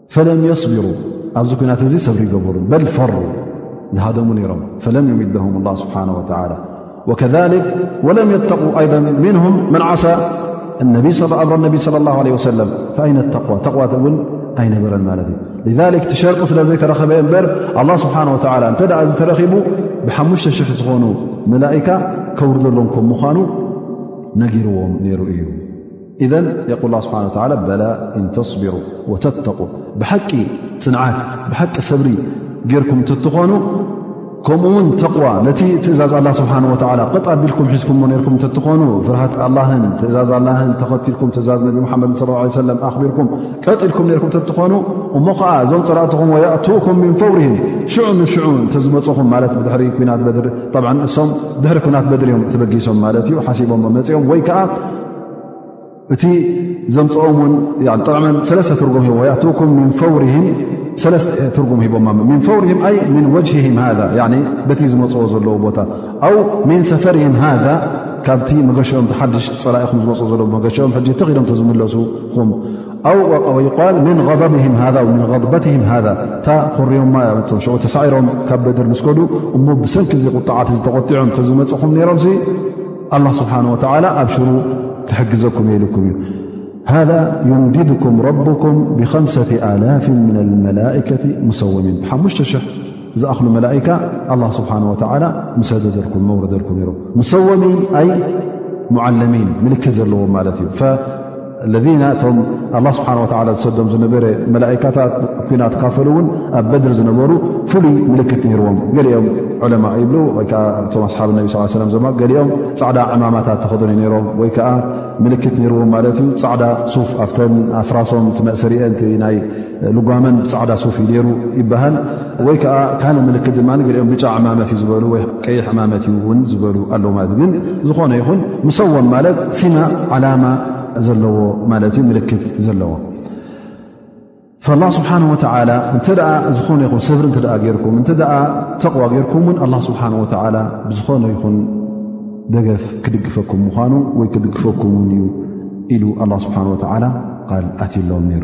ፈለም የስቢሩ ኣብዚ ኩናት እዚ ሰብሪ ይገበሩ በል ፈሩ ዝሃደሙ ነይሮም ፈለም ዩምድም ላ ስብሓን ወላ ወከ ወለም የተቁ ኣይ ምንም መን ዓሳ ነቢ ኣምሮ ነቢ ለ ላ ለ ወሰለም ኣይነ ተቕዋ ተቕዋት እውን ኣይነበረን ማለት እዩ ክ እቲ ሸርቂ ስለ ዘይተረኸበ እምበር ኣላ ስብሓን ወላ እንተ ኣ እዚ ተረኺቡ ብ5ሽሕ ዝኾኑ መላእካ ከውርደሎም ከም ምዃኑ ነጊርዎም ነይሩ እዩ ኢዘ የቁል ስብሓ በላ እንተስቢሩ ወተተቁ ብሓቂ ፅንዓት ብሓቂ ሰብሪ ጌርኩም እትትኾኑ ከምኡ ውን ተቕዋ ነቲ ትእዛዝ ኣላ ስብሓ ወ ቅጥ ኣቢልኩም ሒዝኩ ርኩም እትትኾኑ ፍርሃት ኣላን ትእዛዝ ኣላን ተኸትልኩም ትእዛዝ ነቢ ሓመድ ለ ሰለም ኣኽቢርኩም ቀጢልኩም ርኩም እትትኾኑ እሞ ከዓ እዞም ፀላእትኹም ወያእትኩም ምን ፈውርህም ሽዑ ንሽዑ እተዝመፁኹም ማለት ድሪ ናት በድሪ እሶም ድሕሪ ኩናት በድሪ እዮም ተበጊሶም ማለት እዩ ሓሲቦም መፅኦም ወይ ከዓ እቲ ዘምፅኦም ውን ጥቕምን ሰለስተ ትርጉም ሂቦ ያእትኩም ምን ፈውርህም ሰለስተ ትርጉም ሂቦማ ምን ፈውርህም ኣይ ምን ወጅህህም ሃ በቲ ዝመፅዎ ዘለዎ ቦታ ኣው ምን ሰፈርህም ሃዛ ካብቲ መገሽኦም ሓድሽ ፀላኢኹም ዝመፅ ዘለዎ መገሽኦም ሕጂ ተኺዶም ተዝምለሱኹም ኣው ይል ምን ضብህም ሃ ምን ضበትህም ሃ እታ ኮርዮማ ም ሽዑ ተሳዒሮም ካብ በድር ምስ ከዱ እሞ ብሰንኪ ዚ ቁጣዓት ዝተቆጢዖም ተዝመፅኹም ነይሮም ሮም ስብሓ ኣብሽሩ حجكم لكم هذا ينددكم ربكم بخمسة آلاف من الملائكة مسومين مشتشح أخل ملائكة الله سبحانه وتعالى مسدكم ورلكم ر مسومين أي معلمين ملك لوم ملت ለذና እቶም ኣላ ስብሓን ወላ ዝሰዶም ዝነበረ መላእካታት ኩናት ካፈሉ እውን ኣብ በድሪ ዝነበሩ ፍሉይ ምልክት ነይርዎም ገሊኦም ዑለማ ይብሉ ወይከዓ እቶም ኣስሓብ ነቢ ስ ሰለ ዘማ ገሊኦም ፃዕዳ ዕማማታት ተኸደኑ ነይሮም ወይ ከዓ ምልክት ነይርዎም ማለት እዩ ፃዕዳ ሱፍ ኣፍተን ኣፍራሶም እቲ መእሰሪአን ናይ ልጓመን ብፃዕዳ ሱፍ እዩ ነይሩ ይበሃል ወይ ከዓ ካልእ ምልክት ድማ ገሊኦም ብጫ ዕማመት እዩ ዝበሉ ወይ ቀይሕ ዕማመት እዩ እውን ዝበሉ ኣለዉ ማለት እዩ ግን ዝኾነ ይኹን ምሰዎም ማለት ሲማ ዓላማ ዘለዎ ማለት እዩ ምልክት ዘለዎ ላ ስብሓን ወተላ እንተ ዝኾነ ይኹን ሰብሪ እተ ገይርኩም እንተ ተቕዋ ገይርኩም እውን ኣላ ስብሓን ወተላ ብዝኾነ ይኹን ደገፍ ክድግፈኩም ምኳኑ ወይ ክድግፈኩምውን እዩ ኢሉ ኣላ ስብሓን ወተላ ቃል ኣትሎም ነይሩ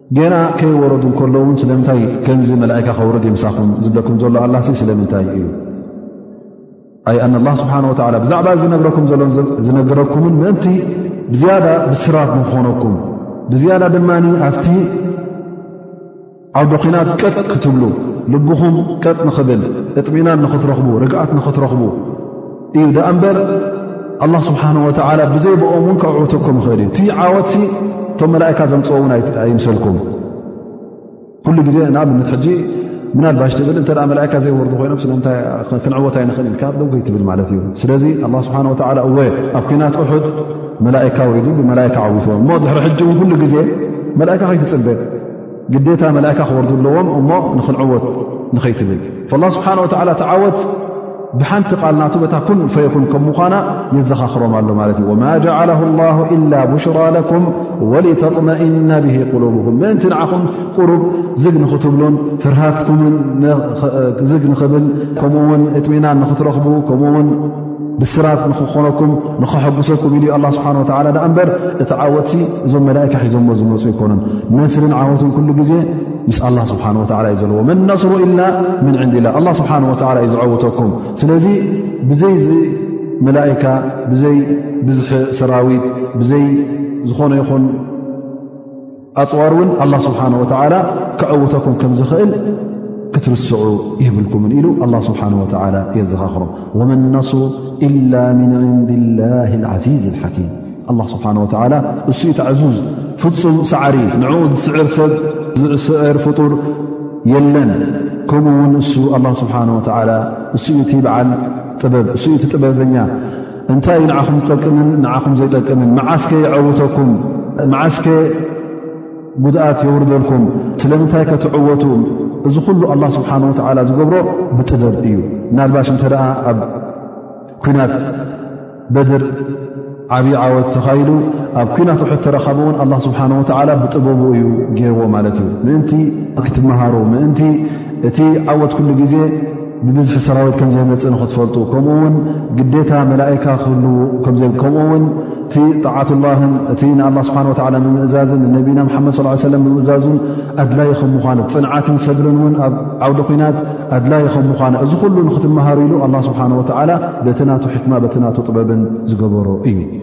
ገና ከይወረዱ ከለዉ ውን ስለምንታይ ከምዚ መላእካ ከውርድ የምሳኹም ዝብለኩም ዘሎ ኣላ ስለምንታይ እዩ ኣይ ኣን ላ ስብሓን ወላ ብዛዕባ ዝነግረኩም ዘሎ ዝነገረኩምን ምእንቲ ብዝያዳ ብስራት ንክኾነኩም ብዝያዳ ድማ ኣብቲ ዓውዶ ኺናት ቀጥ ክትብሉ ልብኹም ቀጥ ንኽብል እጥሚናን ንኽትረኽቡ ርግኣት ንኽትረኽቡ እዩ ደኣ እምበር ኣላ ስብሓን ወተዓላ ብዘይ ብኦም እውን ከዕውተኩም ይኽእል እዩ እቲ ዓወት እቶም መላእካ ዘምፅኦ እውን ኣይምሰልኩም ኩሉ ግዜ ንኣብነት ሕጂ ምናልባሽ ትብል እተ መላእካ ዘይወርዱ ኮይኖም ስለምንታይ ክንዕወት ኣይንኽእል ኢልካ ብ ደውገይ ትብል ማለት እዩ ስለዚ ኣላ ስብሓን ወተዓላ እወ ኣብ ኩናት እሑድ መላእካ ወይዱ ብመላእካ ዓዊትዎም እሞ ድሕሪ ሕጂ እውን ኩሉ ግዜ መላእካ ከይትፅበ ግዴታ መላእካ ክወርዱ ኣለዎም እሞ ንክንዕወት ንኸይትብል ላ ስብሓን ወላ ተዓወት ብሓንቲ ቃል ናቱ በታ ኩን ፈይኹን ከም ምዃና የዘኻኽሮም ኣሎ ማለት እዩ ወማ ጀዓላ ላ ኢላ ብሽራ ለኩም ወሊተጥመእና ብሂ ቁሉብኩም ምእንቲ ንዓኹም ቅሩብ ዝግ ንኽትብሉን ፍርሃትኩምን ዝግ ንኽብል ከምኡውን እጥሚናን ንኽትረኽቡ ከምኡውን ብስራት ንክኾነኩም ንኸሐጉሰኩም ኢሉ ኣላ ስብሓን ወተላ ድኣ እምበር እቲ ዓወትሲ እዞም መላእካ ሒዞሞ ዝመፁ ኣይኮኑን ነስርን ዓወትን ኩሉ ግዜ ምስ ኣላ ስብሓን ወተላ እዩ ዘለዎ መን ነስሩ ኢልና ምን ዕንዲላ ኣላ ስብሓን ወተላ እዩ ዝዐውተኩም ስለዚ ብዘይ ዚ መላእካ ብዘይ ብዝሒ ሰራዊት ብዘይ ዝኾነ ይኹን ኣፅዋር እውን ኣላ ስብሓን ወተዓላ ክዕውተኩም ከም ዝኽእል ክትርስዑ ይህብልኩምን ኢሉ ኣላ ስብሓን ወተዓላ የዘኻኽሮም ወመ ነስሩ ኢላ ምን ዕንድ ላ ዓዚዝ ሓኪም ኣላ ስብሓን ወተዓላ እሱ ዩ ተዕዙዝ ፍፁም ሰዓሪ ንኡ ዝስዕር ሰብ ዝስዕር ፍጡር የለን ከምኡ ውን እሱ ኣላ ስብሓን ወተዓላ እሱ ዩ እቲ በዓል ጥበብ እሱ ዩ እቲ ጥበበኛ እንታይ እዩ ንዓኹም ዝጠቅምን ንዓኹም ዘይጠቅምን መዓስከ ይዐውተኩም መዓስከ ጉድኣት የውርደልኩም ስለምንታይ ከትዕወቱ እዚ ኩሉ ኣላ ስብሓን ወተዓላ ዝገብሮ ብጥበብ እዩ ምናልባሽ እንተ ደኣ ኣብ ኩናት በድር ዓብዪ ዓወት ተኻይዱ ኣብ ኩናት ውሕት ተረካቡ እውን ኣላ ስብሓን ወተዓላ ብጥበቡ እዩ ገይርዎ ማለት እዩ ምእንቲ ክትመሃሩ ምእንቲ እቲ ዓወት ኩሉ ግዜ ብብዝሒ ሰራዊት ከም ዘይመፅእ ንክትፈልጡ ከምኡ ውን ግዴታ መላእካ ክህልዉ ከምኡ ውን እቲ ጣዓት ላህን እቲ ንኣላ ስብሓን ወላ ምምእዛዝን ንነቢና ሓመድ ስ ሰለም ምምእዛዙን ኣድላይ ከም ምኳኑ ፅንዓትን ሰብርን እውን ኣብ ዓውዲ ኩናት ኣድላይ ከም ምኳኑ እዚ ኩሉ ንክትመሃሩ ኢሉ ኣላ ስብሓን ወላ በቲ ናቱ ሕክማ በቲ ናቱ ጥበብን ዝገበሮ እዩ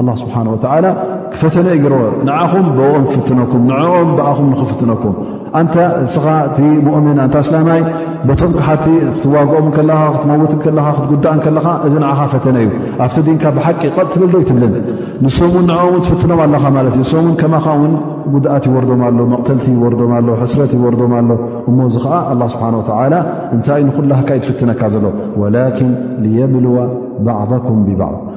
ኣላ ስብሓን ወተዓላ ክፈተነ እዩ ገርዎ ንዓኹም ብኦም ክፍትነኩም ንዕኦም ብኣኹም ንኽፍትነኩም ኣንታ እስኻ እቲ ሙእምን ኣንታ እስላማይ በቶም ክሓቲ ክትዋግኦም ከለኻ ክትመውት ከለኻ ክትጉዳእ ከለኻ እዚ ንዓኻ ፈተነ እዩ ኣብቲ ዲንካ ብሓቂ ቐጥ ትብል ዶ ይትብልን ንሶም ውን ንዕኦም ውን ትፍትኖም ኣለኻ ማለት እዩ ንሶም ውን ከማኻ ውን ጉድኣት ይወርዶም ኣሎ መቕተልቲ ይወርዶም ኣሎ ሕስረት ይወርዶም ኣሎ እሞ እዚ ከዓ ኣላ ስብሓን ወተዓላ እንታይ ንኹላህካ ይትፍትነካ ዘሎ ወላኪን ልየብልዋ ባዕኩም ብባዕድ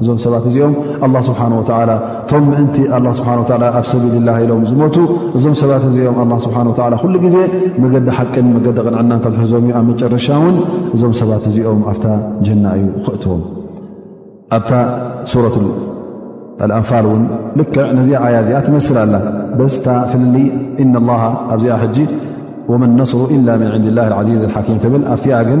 እዞም ሰባት እዚኦም ኣላ ስብሓን ወተላ እቶም ምእንቲ ኣላ ስብሓን ወላ ኣብ ሰቢልላ ኢሎም ዝሞቱ እዞም ሰባት እዚኦም ኣላ ስብሓን ወላ ኩሉ ግዜ መገዲ ሓቅን መገዲ ቕንዕና ንተትሕዞም እዩ ኣብ መጨረሻ እውን እዞም ሰባት እዚኦም ኣብታ ጀና እዩ ክእትዎም ኣብታ ሱረት ኣልኣንፋል እውን ልክዕ ነዚኣ ዓያ እዚኣ ትመስል ኣላ በስታ ፍልሊ እና ላ ኣብዚኣ ሕጂ ወመን ነስሩ ኢላ ምን ዕንዲ ላ ዓዚዝ ሓኪም ትብል ኣብቲኣ ግን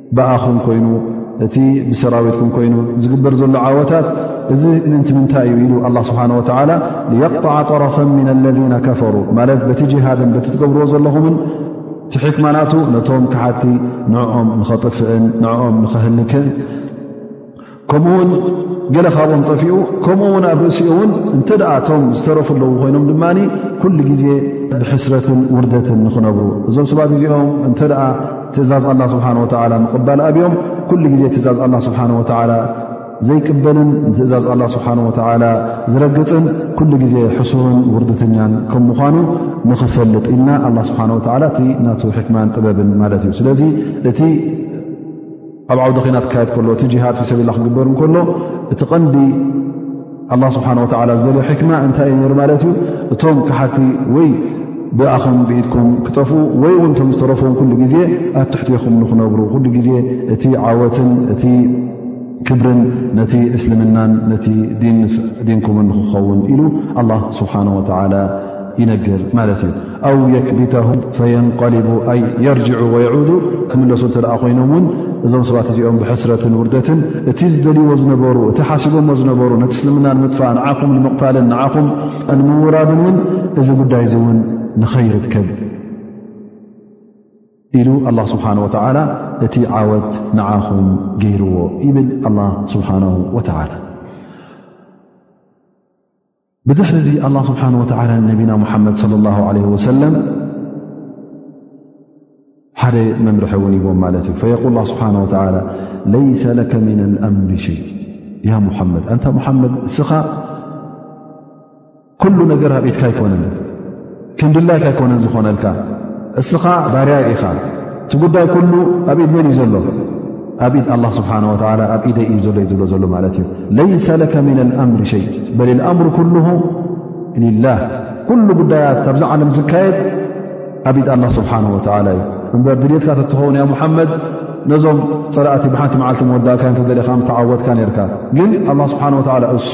ብኣኹም ኮይኑ እቲ ብሰራዊትኩም ኮይኑ ዝግበር ዘሎ ዓወታት እዚ ምእንቲ ምንታይ እዩ ኢሉ ኣላ ስብሓን ወተዓላ የቅጣዓ ጠረፈ ምና ለذነ ከፈሩ ማለት በቲ ጅሃድን በቲ ትገብርዎ ዘለኹምን እቲ ሕክማናቱ ነቶም ክሓቲ ንዕኦም ንኸጥፍእን ንዕኦም ንኸህልክን ከምኡ ውን ገለ ካብኦም ጠፊኡ ከምኡ ውን ኣብ ርእሲኡ እውን እንተ እቶም ዝተረፉ ኣለዉ ኮይኖም ድማ ኩሉ ግዜ ብሕስረትን ውርደትን ንኽነብሩ እዞም ሰባት እዚኦም እንተ ትእዛዝ ኣላ ስብሓን ወላ ምቕባል ኣብዮም ኩሉ ግዜ ትእዛዝ ኣላ ስብሓን ወላ ዘይቅበልን ንትእዛዝ ኣላ ስብሓን ወላ ዝረግፅን ኩሉ ግዜ ሕሱርን ውርድተኛን ከም ምዃኑ ንኽፈልጥ ኢልና ኣላ ስብሓን ወላ እቲ ናቱ ሕክማን ጥበብን ማለት እዩ ስለዚ እቲ ኣብ ዓውዲ ኺናት ክካየድ ከሎ እቲ ጅሃድ ፊሰብላ ክግበር እንከሎ እቲ ቐንዲ ኣላ ስብሓን ወላ ዝደልዮ ሕክማ እንታይ ነይሩ ማለት እዩ እቶም ክሓቲ ወይ ብኣኸም ብኢድኩም ክጠፍኡ ወይ እውን እቶም ዝተረፍዎም ኩሉ ግዜ ኣብ ትሕትኹም ንክነብሩ ኩሉ ግዜ እቲ ዓወትን እቲ ክብርን ነቲ እስልምናን ነቲ ዲንኩምን ንክኸውን ኢሉ ኣላ ስብሓን ወላ ይነግር ማለት እዩ ኣው የክቢተሁም ፈየንቀሊቡ ኣይ የርጅዑ ወየዑዱ ክምለሱ እተ ኮይኖም እውን እዞም ሰባት እዚኦም ብሕስረትን ውርደትን እቲ ዝደልዎ ዝነበሩ እቲ ሓሲቦሞ ዝነበሩ ነቲ እስልምና ንምጥፋእ ንዓኹም ንምቕታልን ንዓኹም ንምውራድን እውን እዚ ጉዳይ እዚ እውን ንኸይርከብ ኢሉ ኣላ ስብሓን ወተዓላ እቲ ዓወት ንዓኹም ገይርዎ ይብል ኣላ ስብሓን ወተዓላ ብድሕሪ እዚ ኣላ ስብሓን ወተዓላ ንነቢና ሙሓመድ ለ ላ ለ ወሰለም ሓደ መምርሒ እውን ይቦም ማለት እዩ ፈየቁል ላ ስብሓን ወተላ ለይሰ ለከ ምና ኣምሪ ሸይ ያ ሙሓመድ ኣንታ ሙሓመድ እስኻ ኩሉ ነገር ኣብ ኢትካ ኣይኮነን ክንድላይካ ኣይኮነን ዝኾነልካ እስኻ ባርያይ ኢኻ እቲ ጉዳይ ኩሉ ኣብ ኢድ መን እዩ ዘሎ ኣብ ኢድ ኣላ ስብሓን ወላ ኣብ ኢደይ እዩ ዘሎ እዩ ዝብሎ ዘሎ ማለት እዩ ለይሰ ለከ ምን ኣልኣምር ሸይ በል ልኣምር ኩሉ ልላህ ኩሉ ጉዳያት ኣብዛ ዓለም ዝካየድ ኣብ ኢድ ኣላ ስብሓን ወላ እዩ እምበር ድልትካ ተትኸውን ያ ሙሓመድ ነዞም ፀላእቲ ብሓንቲ መዓልቲ መወዳእካ ተደሊኻ ተዓወትካ ነርካ ግን ኣላ ስብሓን ወላ እሱ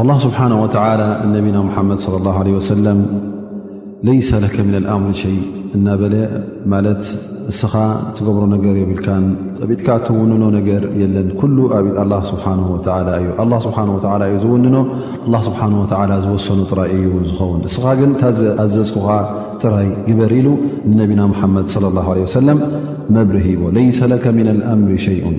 ኣላ ስብሓን ወተላ ነቢና ሙሓመድ ለ ላ ለ ወሰለም ለይሰ ለከ ምን ኣልኣምር ሸይ እናበለ ማለት እስኻ ትገብሮ ነገር የብልካን ጠቢጥካ ትውንኖ ነገር የለን ኩሉ ኣብ ኣላ ስብሓ ወላ እዩ ኣላ ስብሓ ወ እዩ ዝውንኖ ኣላ ስብሓ ወላ ዝወሰኑ ጥራይ እዩ ዝኸውን እስኻ ግን ኣዘዝኩኻ ጥራይ ግበር ኢሉ ንነቢና ሙሓመድ ለ ላ ለ ወሰለም መብርህ ይዎ ለይሰ ለከ ምን ኣልኣምር ሸይኡን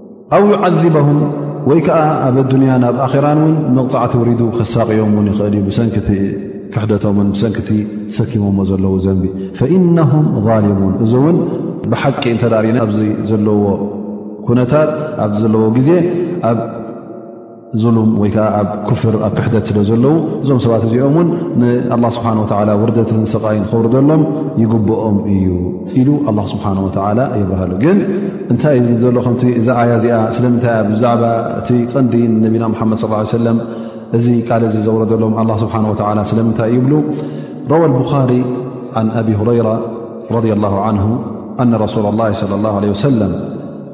ኣው ዩዓዚበሁም ወይ ከዓ ኣብ ኣዱንያ ናብ ኣኼራን እውን መቕፃዕቲ ውሪዱ ከሳቅዮም እውን ይኽእል እዩ ብሰንኪቲ ክሕደቶምን ብሰንኪቲ ሰኪሞሞ ዘለዉ ዘንቢ ፈኢነሁም ዛሊሙን እዚ እውን ብሓቂ እንተዳሪና ኣብዚ ዘለዎ ኩነታት ኣብዚ ዘለዎ ግዜ ኣብ ዙሉም ወይ ከዓ ኣብ ክፍር ኣብ ክሕደት ስለ ዘለዉ እዞም ሰባት እዚኦም እውን ንኣላ ስብሓን ወተላ ውርደትን ስቓይን ክውርደሎም ይግብኦም እዩ ኢሉ ኣላ ስብሓን ወተላ የብርሃሉ ግን እንታይ ዘሎ ከምቲ እዛ ኣያ እዚኣ ስለምንታይ ብ ብዛዕባ እቲ ቀንዲ ነቢና ሙሓመድ ስ ሰለም እዚ ቃል እዚ ዘውረደሎም ኣላ ስብሓን ወተላ ስለምንታይ ይብሉ ረዋ ኣልቡኻሪ ዓን ኣብ ሁረይራ ረ ላ ዓንሁ ኣነ ረሱላ ላ ለ ላ ለ ወሰለም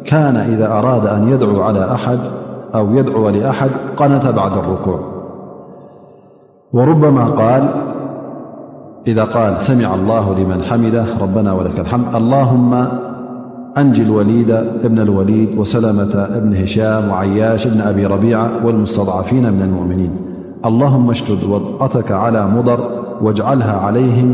ካነ ኢዛ ኣራዳ ኣን የድዑ ዓላ ኣሓድ أو يدعو لأحد قنة بعد الركوع وربما إذا قال سمع الله لمن حمده ربنا ولك الحمد اللهم أنجي الوليد بن الوليد وسلمة بن هشام وعياش بن أبي ربيعة والمستضعفين من المؤمنين اللهم اشتد وضعتك على مضر واجعلها عليهم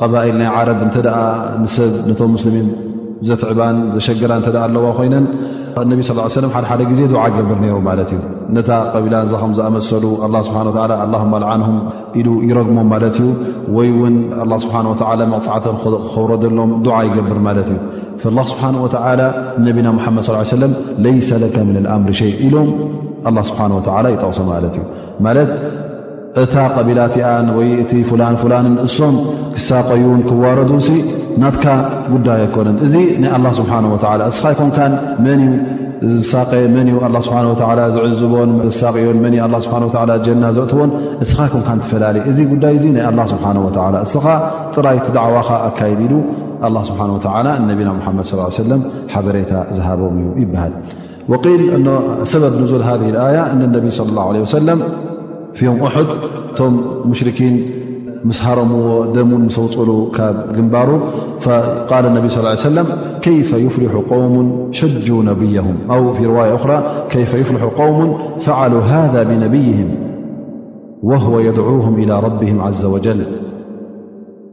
ቐባኢል ናይ ዓረብ እንተ ንሰብ ነቶም ሙስልሚን ዘትዕባን ዘሸግራ እተ ኣለዋ ኮይነን ነቢ ስ ሰለም ሓደሓደ ግዜ ድዓ ገብር ነይሩ ማለት እዩ ነታ ቀቢላ እዛ ከም ዝኣመሰሉ ኣላ ስብሓን ወላ ኣላሁም ኣልዓንሁም ኢሉ ይረግሞም ማለት እዩ ወይ እውን ኣላ ስብሓን ወላ መቕፃዕተ ክኸውረደሎም ድዓ ይገብር ማለት እዩ ላ ስብሓን ወላ ነቢና ሙሓመድ ስ ሰለም ለይሰ ለከ ምን ኣምር ሸይ ኢሎም ኣላ ስብሓን ወላ ይጠቕሶ ማለት እዩ ማለት እታ ቀቢላ እቲኣን ወይ እቲ ፍላን ፍላንን እሶም ክሳቀዩን ክዋረዱን ሲ ናትካ ጉዳይ ኣይኮነን እዚ ናይ ኣላ ስብሓን ወላ እስኻ ይኮንካን መን እዩ ዝሳቀ መን እዩ ኣላ ስብሓን ወላ ዝዕዝቦን ዝሳቅዮን መን ዩ ኣላ ስብሓን ወላ ጀና ዘእትዎን እስኻ ይኮንካ ትፈላሊ እዚ ጉዳይ እዚ ናይ ኣላ ስብሓን ወላ እስኻ ጥራይቲ ዳዕዋኻ ኣካይድ ኢሉ ኣላ ስብሓን ወላ ንነቢና ሙሓመድ ስ ሰለም ሓበሬታ ዝሃቦም እዩ ይበሃል وقيل أنسبب نزول هذه الآية أن النبي صلى الله عليه وسلم فيهم أحد تم مشركين مسهرموا دمو مسول كجنبارو فقال النبي صلى اله عليه وسلم كيف يفلح قوم شجوا نبيهم أو في رواية أخرى كيف يفلح قوم فعلوا هذا بنبيهم وهو يدعوهم إلى ربهم عز وجل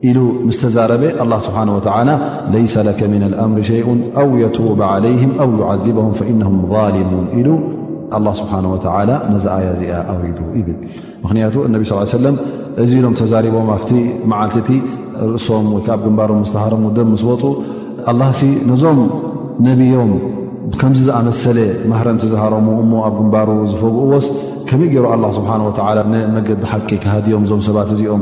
ኢሉ ምስ ተዛረበ ኣላ ስብሓን ወተላ ለይሰ ለከ ምና ኣምሪ ሸይን ኣው የቱብ ዓለይህም ኣው ዩዓذቦም ፈኢነም ظሊሙን ኢሉ ኣላ ስብሓን ወተላ ነዚ ኣያ እዚኣ ኣውሪዱ ይብል ምኽንያቱ እነቢ ስ ሰለም እዚ ኢሎም ተዛሪቦም ኣብቲ መዓልቲ እቲ ርእሶም ወይ ከዓብ ግንባሮም ምስተሃረሙ ደም ምስ ወፁ ኣላ ሲ ነዞም ነብዮም ከምዚ ዝኣመሰለ ማህረምቲ ዝሃረሙ እሞ ኣብ ግንባሩ ዝፈግእዎስ ከመይ ገይሩ ኣላ ስብሓን ወተላ ንመገዲ ሓቂ ክሃድዮም እዞም ሰባት እዚኦም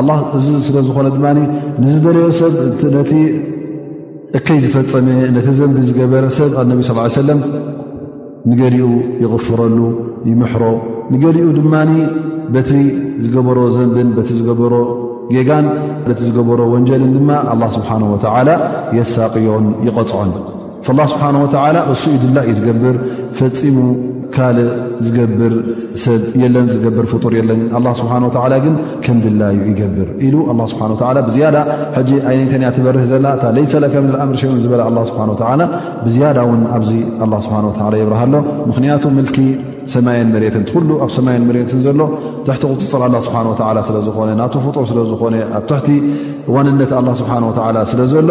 ኣላ እዚ ስለ ዝኾነ ድማ ንዝደለዮ ሰብ ነቲ እከይ ዝፈፀመ ነቲ ዘንቢ ዝገበረ ሰብ ኣነቢ ስ ሰለም ንገሊኡ ይቕፍረሉ ይምሕሮ ንገሊኡ ድማ በቲ ዝገበሮ ዘንብን በቲ ዝገበሮ ጌጋን በቲ ዝገበሮ ወንጀልን ድማ ኣላ ስብሓን ወተዓላ የሳቅዮን ይቐፅዖን ኣላህ ስብሓን ወተዓላ እሱ ዩ ድላ እዩ ዝገብር ፈፂሙ ካልእ ዝገብር ሰብ የለን ዝገብር ፍጡር የለን ኣላ ስብሓን ወተዓላ ግን ከም ድላዩ ይገብር ኢሉ ኣላ ስብሓን ወተዓላ ብዝያዳ ሕጂ ኣይነይተን እያ ትበርህ ዘላ እታ ለይ ሰለከ ምን ልኣምር ሸኡን ዝበለ ኣላ ስብሓን ወተዓላ ብዝያዳ እውን ኣብዚ ኣላ ስብሓን ወተዓላ የብርሃ ኣሎ ምኽንያቱ ምልኪ ሰማይን መሬትን ትኩሉ ኣብ ሰማይን መሬትን ዘሎ ትሕቲ ቁፅፅር ኣላ ስብሓን ወላ ስለዝኾነ ናቱ ፍጡር ስለዝኾነ ኣብ ትሕቲ ዋንነት ኣላ ስብሓን ወላ ስለ ዘሎ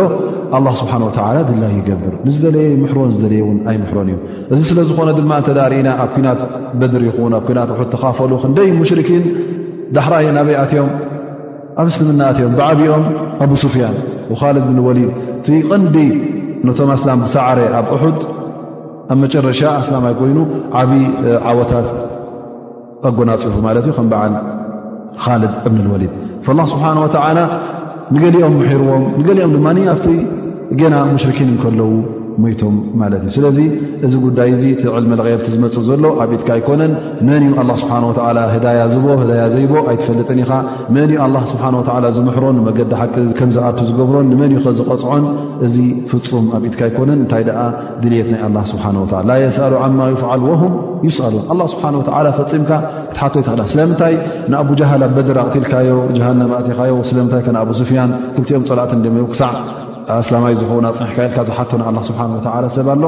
ኣላ ስብሓን ወላ ድላይ ይገብር ንዝደለየ ይምሕሮን ዝደለየ እውን ኣይምሕሮን እዩ እዚ ስለዝኾነ ድማ እንተዳርእና ኣብ ኩናት በድሪ ይኹን ኣብ ኩናት ውሑት ተካፈሉ ክንደይ ሙሽርኪን ዳሕራይ ናበይ ኣትዮም ኣብ እስልምና ኣትዮም ብዓብኦም ኣቡ ሱፍያን ወካልድ ብንወሊድ እቲ ቐንዲ ነቶም ኣስላም ዝሰዓረ ኣብ እሑድ ኣብ መጨረሻ ኣስላማይ ኮይኑ ዓብዪ ዓወታት ኣጎናፅፉ ማለት እዩ ከም በዓል ካልድ እብኒ ልወሊድ ላ ስብሓን ወተላ ንገሊኦም ምሕርዎም ንገሊኦም ድማ ኣብቲ ገና ሙሽርኪን እንከለዉ ሞይቶም ማለት እዩ ስለዚ እዚ ጉዳይ እዚ እቲ ዕልሚ ለቀየብቲ ዝመፅእ ዘሎ ኣብ ኢትካ ኣይኮነን መን እዩ ኣላ ስብሓን ወላ ህዳያ ዝቦ ህዳያ ዘይቦ ኣይትፈልጥን ኢኻ መን እዩ ኣላ ስብሓን ወላ ዝምሕሮን ንመገዲ ሓቂ ከምዝኣቱ ዝገብሮን ንመን እዩ ከዝቐፅዖን እዚ ፍፁም ኣብ ኢትካ ኣይኮነን እንታይ ደኣ ድልት ናይ ኣላ ስብሓ ላ የስኣሉ ዓማ ይፍዓል ወም ይስኣሉ ኣ ስብሓ ፈፂምካ ክትሓቶ ይትኽእላ ስለምንታይ ንኣቡ ጃሃል ኣብ በድር ኣቕትልካዮ ጀሃንም ኣእትኻዮ ስለምንታይ ከ ንኣቡ ስፍያን ክልቲኦም ፀላእት እንደመዩ ክሳዕ ኣስላማይ ዝኸውን ኣፅንሕካ ኢልካ ዝሓቶ ንኣ ስብሓ ወ ሰብ ኣሎ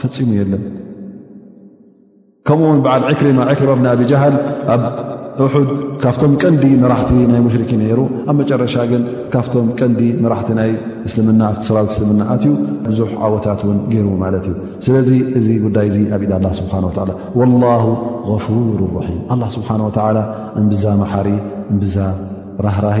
ፈፂሙ የለን ከምኡውን በዓል ዕክሪማ ዕክሪማ ብን ኣቢ ጃሃል ኣብ እሑድ ካብቶም ቀንዲ መራሕቲ ናይ ሙሽርኪ ነይሩ ኣብ መጨረሻ ግን ካብቶም ቀንዲ መራሕቲ ናይ እስልምና ኣብቲ ሰራዊት እስልምና ኣትዩ ብዙሕ ዓወታት እውን ገይሩ ማለት እዩ ስለዚ እዚ ጉዳይ እዚ ኣብ ኢድ ኣላ ስብሓን ወላ ወላሁ غፉሩ ራሒም ኣላ ስብሓን ወተላ እምብዛ መሓሪ እምብዛ ራህራሂ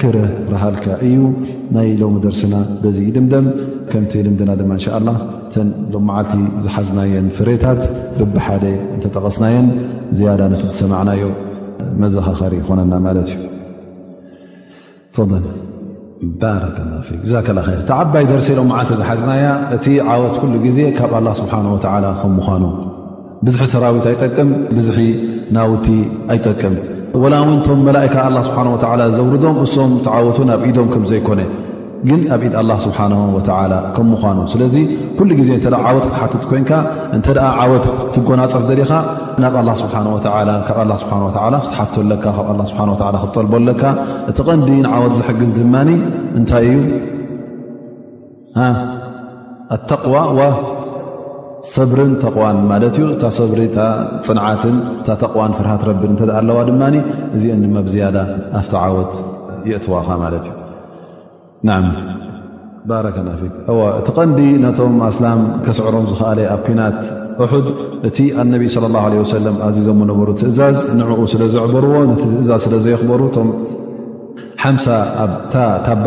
ክረረሃልካ እዩ ናይ ሎሚ ደርስና በዚ ድምደም ከምቲ ልምድና ድማ እንሻ ላ እተን ሎም መዓልቲ ዝሓዝናየን ፍሬታት ብብሓደ እንተጠቐስናየን ዝያዳ ነቲ ዝሰማዕናዮ መዘኻኸሪ ይኾነና ማለት እዩ ፈል ባረከ ላ ፊክ እዛ ከላ ኸ እቲ ዓባይ ደርሲ ሎም መዓልቲ ዝሓዝናያ እቲ ዓወት ኩሉ ግዜ ካብ ኣላ ስብሓን ወተዓላ ከም ምዃኑ ብዝሒ ሰራዊት ኣይጠቅም ብዝሒ ናውቲ ኣይጠቅም ወላ እውን እቶም መላእካ ኣላ ስብሓን ወላ ዘውርዶም እሶም ተዓወቱን ኣብ ኢዶም ከም ዘይኮነ ግን ኣብ ኢድ ኣላ ስብሓን ወላ ከም ምኳኑ ስለዚ ኩሉ ግዜ እተ ዓወት ክትሓትት ኮንካ እንተ ዓወት ትጎናፀፍ ዘሊኻ ናብ ኣላ ስብሓ ወ ካብ ኣላ ስብሓ ወ ክትሓቶ ኣለካ ካብ ኣ ስብሓ ወ ክትጠልቦ ኣለካ እቲ ቐንዲ ንዓወት ዝሕግዝ ድማኒ እንታይ እዩ ኣተቕዋ ዋ ሰብርን ተቕዋን ማለት እዩ እታ ሰብሪ እታ ፅንዓትን እታ ተቕዋን ፍርሃት ረብን እተ ኣለዋ ድማ እዚአን ድማ ብዝያዳ ኣፍቲ ዓወት የእትዋኻ ማለት እዩ ና ባረከና ፊ እዋ እቲ ቐንዲ ነቶም ኣስላም ከስዕሮም ዝኸኣለ ኣብ ኩናት እሑድ እቲ ኣነቢ ስለ ላ ለ ወሰለም ኣዚዞም ነበሩ ትእዛዝ ንዕኡ ስለ ዘዕበርዎ ነቲ ትእዛዝ ስለ ዘየኽበሩ ሓምሳ ኣብታ ታባ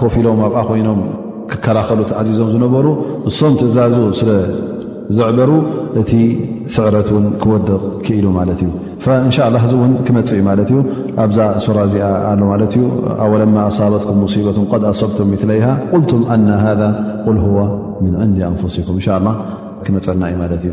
ኮፍ ኢሎም ኣብኣ ኮይኖም ክከላኸሉ ተኣዚዞም ዝነበሩ እሶም ትእዛዙ ስለ ዘዕበሩ እቲ ስዕረት ውን ክወድቕ ክኢሉ ማለት እዩ እንሻ ላ እዚ እውን ክመፅእ እዩ ማለት እዩ ኣብዛ ሱራ እዚኣ ኣሎ ማለት እዩ ኣወለማ ኣሳበትኩም ሙሲበት ድ ኣሰብቱም ምለይሃ ቁልቱም ኣና ሃ ል ዋ ምን ዕንዲ ኣንፍሲኩም እንሻ ላ ክመፀና እዩ ማለት እዩ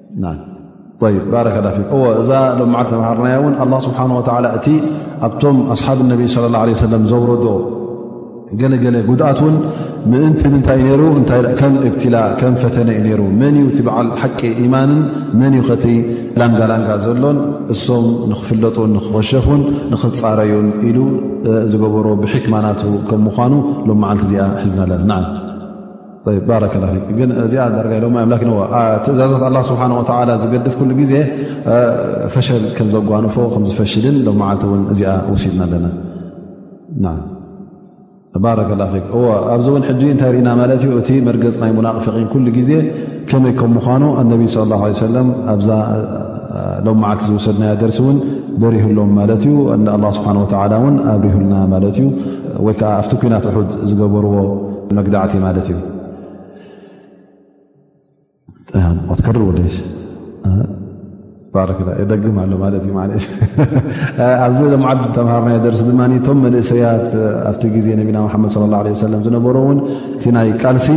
ባረከ ላ ፊክ እዎ እዛ ሎም መዓልቲ ተምሃርናያ እውን ኣላ ስብሓን ወላ እቲ ኣብቶም ኣስሓብ ነቢ ስለ ላ ለ ሰለም ዘውረዶ ገለገለ ጉድኣት እውን ምእንቲ ምንታይ እዩ ነይሩ እታይ ከም እብትላ ከም ፈተነ እዩ ነይሩ መን እዩ እቲ በዓል ሓቂ ኢማንን መን እዩ ከቲ ላንጋላንጋ ዘሎን እሶም ንክፍለጡን ንክኸሸፉን ንክፃረዩን ኢሉ ዝገበሮ ብሕክማናቱ ከም ምኳኑ ሎም መዓልቲ እዚኣ ሒዝና ኣለና ባረከ ላ ፊክ ግን እዚኣ ዳርጋ ኢሎም ኣምላክ ዎ ትእዛዛት ኣላ ስብሓን ወላ ዝገድፍ ኩሉ ግዜ ፈሸል ከም ዘጓንፎ ከም ዝፈሽልን ሎ መዓልቲ እውን እዚኣ ውሲድና ኣለና ባረከ ላ ፊክ እዎ ኣብዚ እውን ሕጂ እንታይ ርኢና ማለት እዩ እቲ መርገፂ ናይ ሙናቅፍቂን ኩሉ ግዜ ከመይ ከም ምኳኑ ኣነቢይ ስለ ላ ለ ሰለም ኣብዛ ሎ መዓልቲ ዝውሰድናዮ ደርሲ እውን በሪህሎም ማለት እዩ ኣ ስብሓን ወላ እውን ኣብሪህልና ማለት እዩ ወይ ከዓ ኣብቲ ኩናት ሑድ ዝገበርዎ መግዳዕቲ ማለት እዩ ትከር ወደሽ ባረክላ የደግም ኣሎ ማለት እዩ ማለት ኣብዚ ልምዓድ ተምሃርናዮ ደርሲ ድማ እቶም መንእሰያት ኣብቲ ግዜ ነቢና ሓመድ ለ ላ ሰለም ዝነበሩ እውን እቲ ናይ ቃልሲ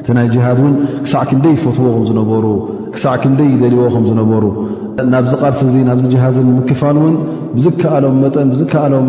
እቲ ናይ ጅሃድ እውን ክሳዕ ክንደይ ይፈትዎ ከም ዝነበሩ ክሳዕ ክንደይ ይደልዎ ከም ዝነበሩ ናብዚ ቃልሲ እዚ ናብዚ ጅሃዝን ምክፋል እውን ብዝከኣሎም መጠን ብዝከኣሎም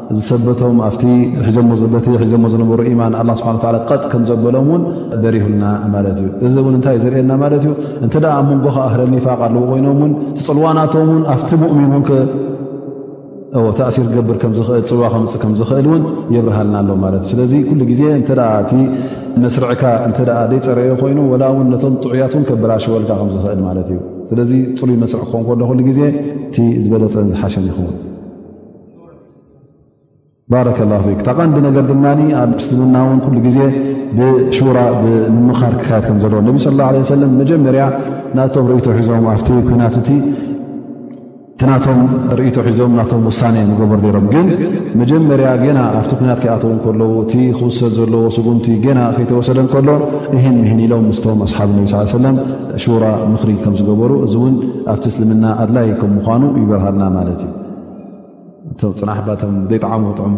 ዝሰበቶም ኣብቲ ሒዞሞ ዘሎቲ ሒዞሞ ዝነበሩ ኢማን ኣላ ስብሓ ላ ቀጥ ከም ዘበሎም እውን በሪሁና ማለት እዩ እዚ እውን እንታይ ዝርእየና ማለት እዩ እንተ ደኣ ኣብ መንጎ ኸ ኣህለ ኒፋቅ ኣለዎ ኮይኖም ውን ትፅልዋናቶም ውን ኣብቲ ሙእሚን እውን ተእሲር ገብር ከምዝኽእል ፅልዋ ከምፅ ከም ዝኽእል እውን የብርሃልና ኣሎ ማለት እዩ ስለዚ ኩሉ ግዜ እንተ እቲ መስርዕካ እንተ ዘይፀረዮ ኮይኑ ወላ እውን ነቶም ጥዑያት እውን ከበላሽወልካ ከም ዝኽእል ማለት እዩ ስለዚ ፅሉይ መስርዕ ክኸውን ከሎ ኩሉ ግዜ እቲ ዝበለፀን ዝሓሸን ይኸውን ባረከ ላ ፊክ እታ ቐንዲ ነገር ድማ ኣብ ምስልምና እውን ኩሉ ግዜ ብሹራ ብምምኻር ክካየድ ከም ዘለዎ ነቢ ስለ ላ ለ ሰለም መጀመርያ ናቶም ርእቶ ሒዞም ኣብቲ ኩናት እቲ ትናቶም ርእቶ ሒዞም ናቶም ውሳኔ ንገበር ነሮም ግን መጀመርያ ገና ኣብቲ ኩናት ከይኣተው ከለዉ እቲ ክውሰድ ዘለዎ ስጉምቲ ገና ከይተወሰደ ከሎ እህን ምህን ኢሎም ምስቶም ኣስሓብ ነቢ ስ ሰለም ሹራ ምኽሪ ከም ዝገበሩ እዚ እውን ኣብቲ እስልምና ኣድላይ ከም ምኳኑ ይበርሃልና ማለት እዩ ፅናሕ ባቶም ዘይጣዓሙ ክጥዑም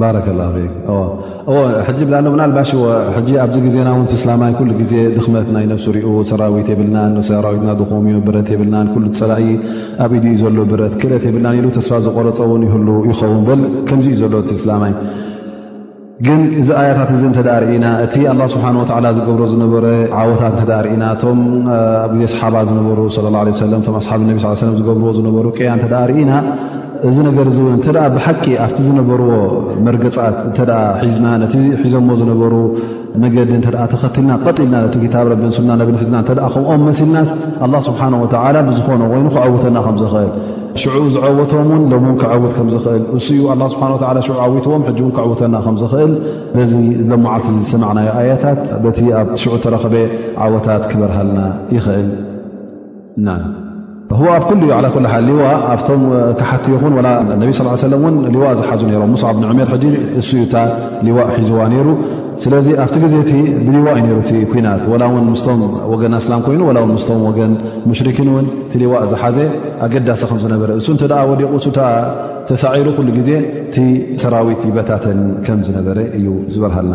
ባረከ ላ ፊክ እዎ ሕጂ ብኣ ምናልባሽ እዎ ሕጂ ኣብዚ ግዜና እውን ትስላማይ ኩሉ ግዜ ድኽመት ናይ ነፍሱ ሪኡ ሰራዊት የብልናን ሰራዊትና ድኹም ዩ ብረት የብልናን ኩሉ ፀላኢ ኣብ ኢድ ዩ ዘሎ ብረት ክእለት የብልናን ኢሉ ተስፋ ዝቆረፀ እውን ይህሉ ይኸውን በል ከምዚ ዩ ዘሎ እቲ እስላማይ ግን እዚ ኣያታት እዚ እንተደኣ ርኢና እቲ ኣላ ስብሓን ወተዓላ ዝገብሮ ዝነበረ ዓወታት እንተደኣ ርኢና እቶም ኣብ ግዜ ሰሓባ ዝነበሩ ስለ ላ ለ ሰለም እቶም ኣስሓብ ነቢ ስ ሰለም ዝገብርዎ ዝነበሩ ቅያ እንተ ደኣ ርኢና እዚ ነገር እዚ እውን እንተደኣ ብሓቂ ኣብቲ ዝነበርዎ መርገፃት እንተደኣ ሒዝና ነቲ ሒዞሞ ዝነበሩ መገዲ እተ ተኸትልና ቀጥ ኢልና ነቲ ክታብ ረብን ሱና ነብን ሕዝና እተ ከምኦም መሲልናስ ኣላ ስብሓን ወተላ ብዝኾነ ኮይኑ ክዐውተና ከም ዝኽእል ሽዑ ዝዐወቶም ውን ሎምን ክዐውት ከም ዝኽእል እሱዩ ኣላ ስብሓ ወላ ሽዑ ዓዊትዎም ሕጂ እውን ክዐውተና ከም ዝኽእል ነዚ ለመዓልቲ ዝሰማዕናዮ ኣያታት በቲ ኣብ ሽዑ ተረኽበ ዓወታት ክበርሃልና ይኽእል ዋ ኣብ ኩሉ ዩ ላ ሓል ዋ ኣብቶም ካሓቲ ይኹን ነቢ ስ ሰለ ን ሊዋ ዝሓዙ ሮም ሙስዓብ ንዑሜር ሕጂ እሱ ዩ ታ ሊዋ ሒዝዋ ነይሩ ስለዚ ኣብቲ ግዜ እቲ ብሊዋ እዩ ነሩ እቲ ኩናት ወላ ውን ምስቶም ወገን ኣስላም ኮይኑ ላ ውን ምስቶም ወገን ሙሽርኪን እውን ቲ ሊዋ ዝሓዘ ኣገዳሲ ከም ዝነበረ እሱ እተ ወዲቑ እሱ ተሳዒሩ ኩሉ ግዜ እቲ ሰራዊት ይበታተን ከም ዝነበረ እዩ ዝበርሃልና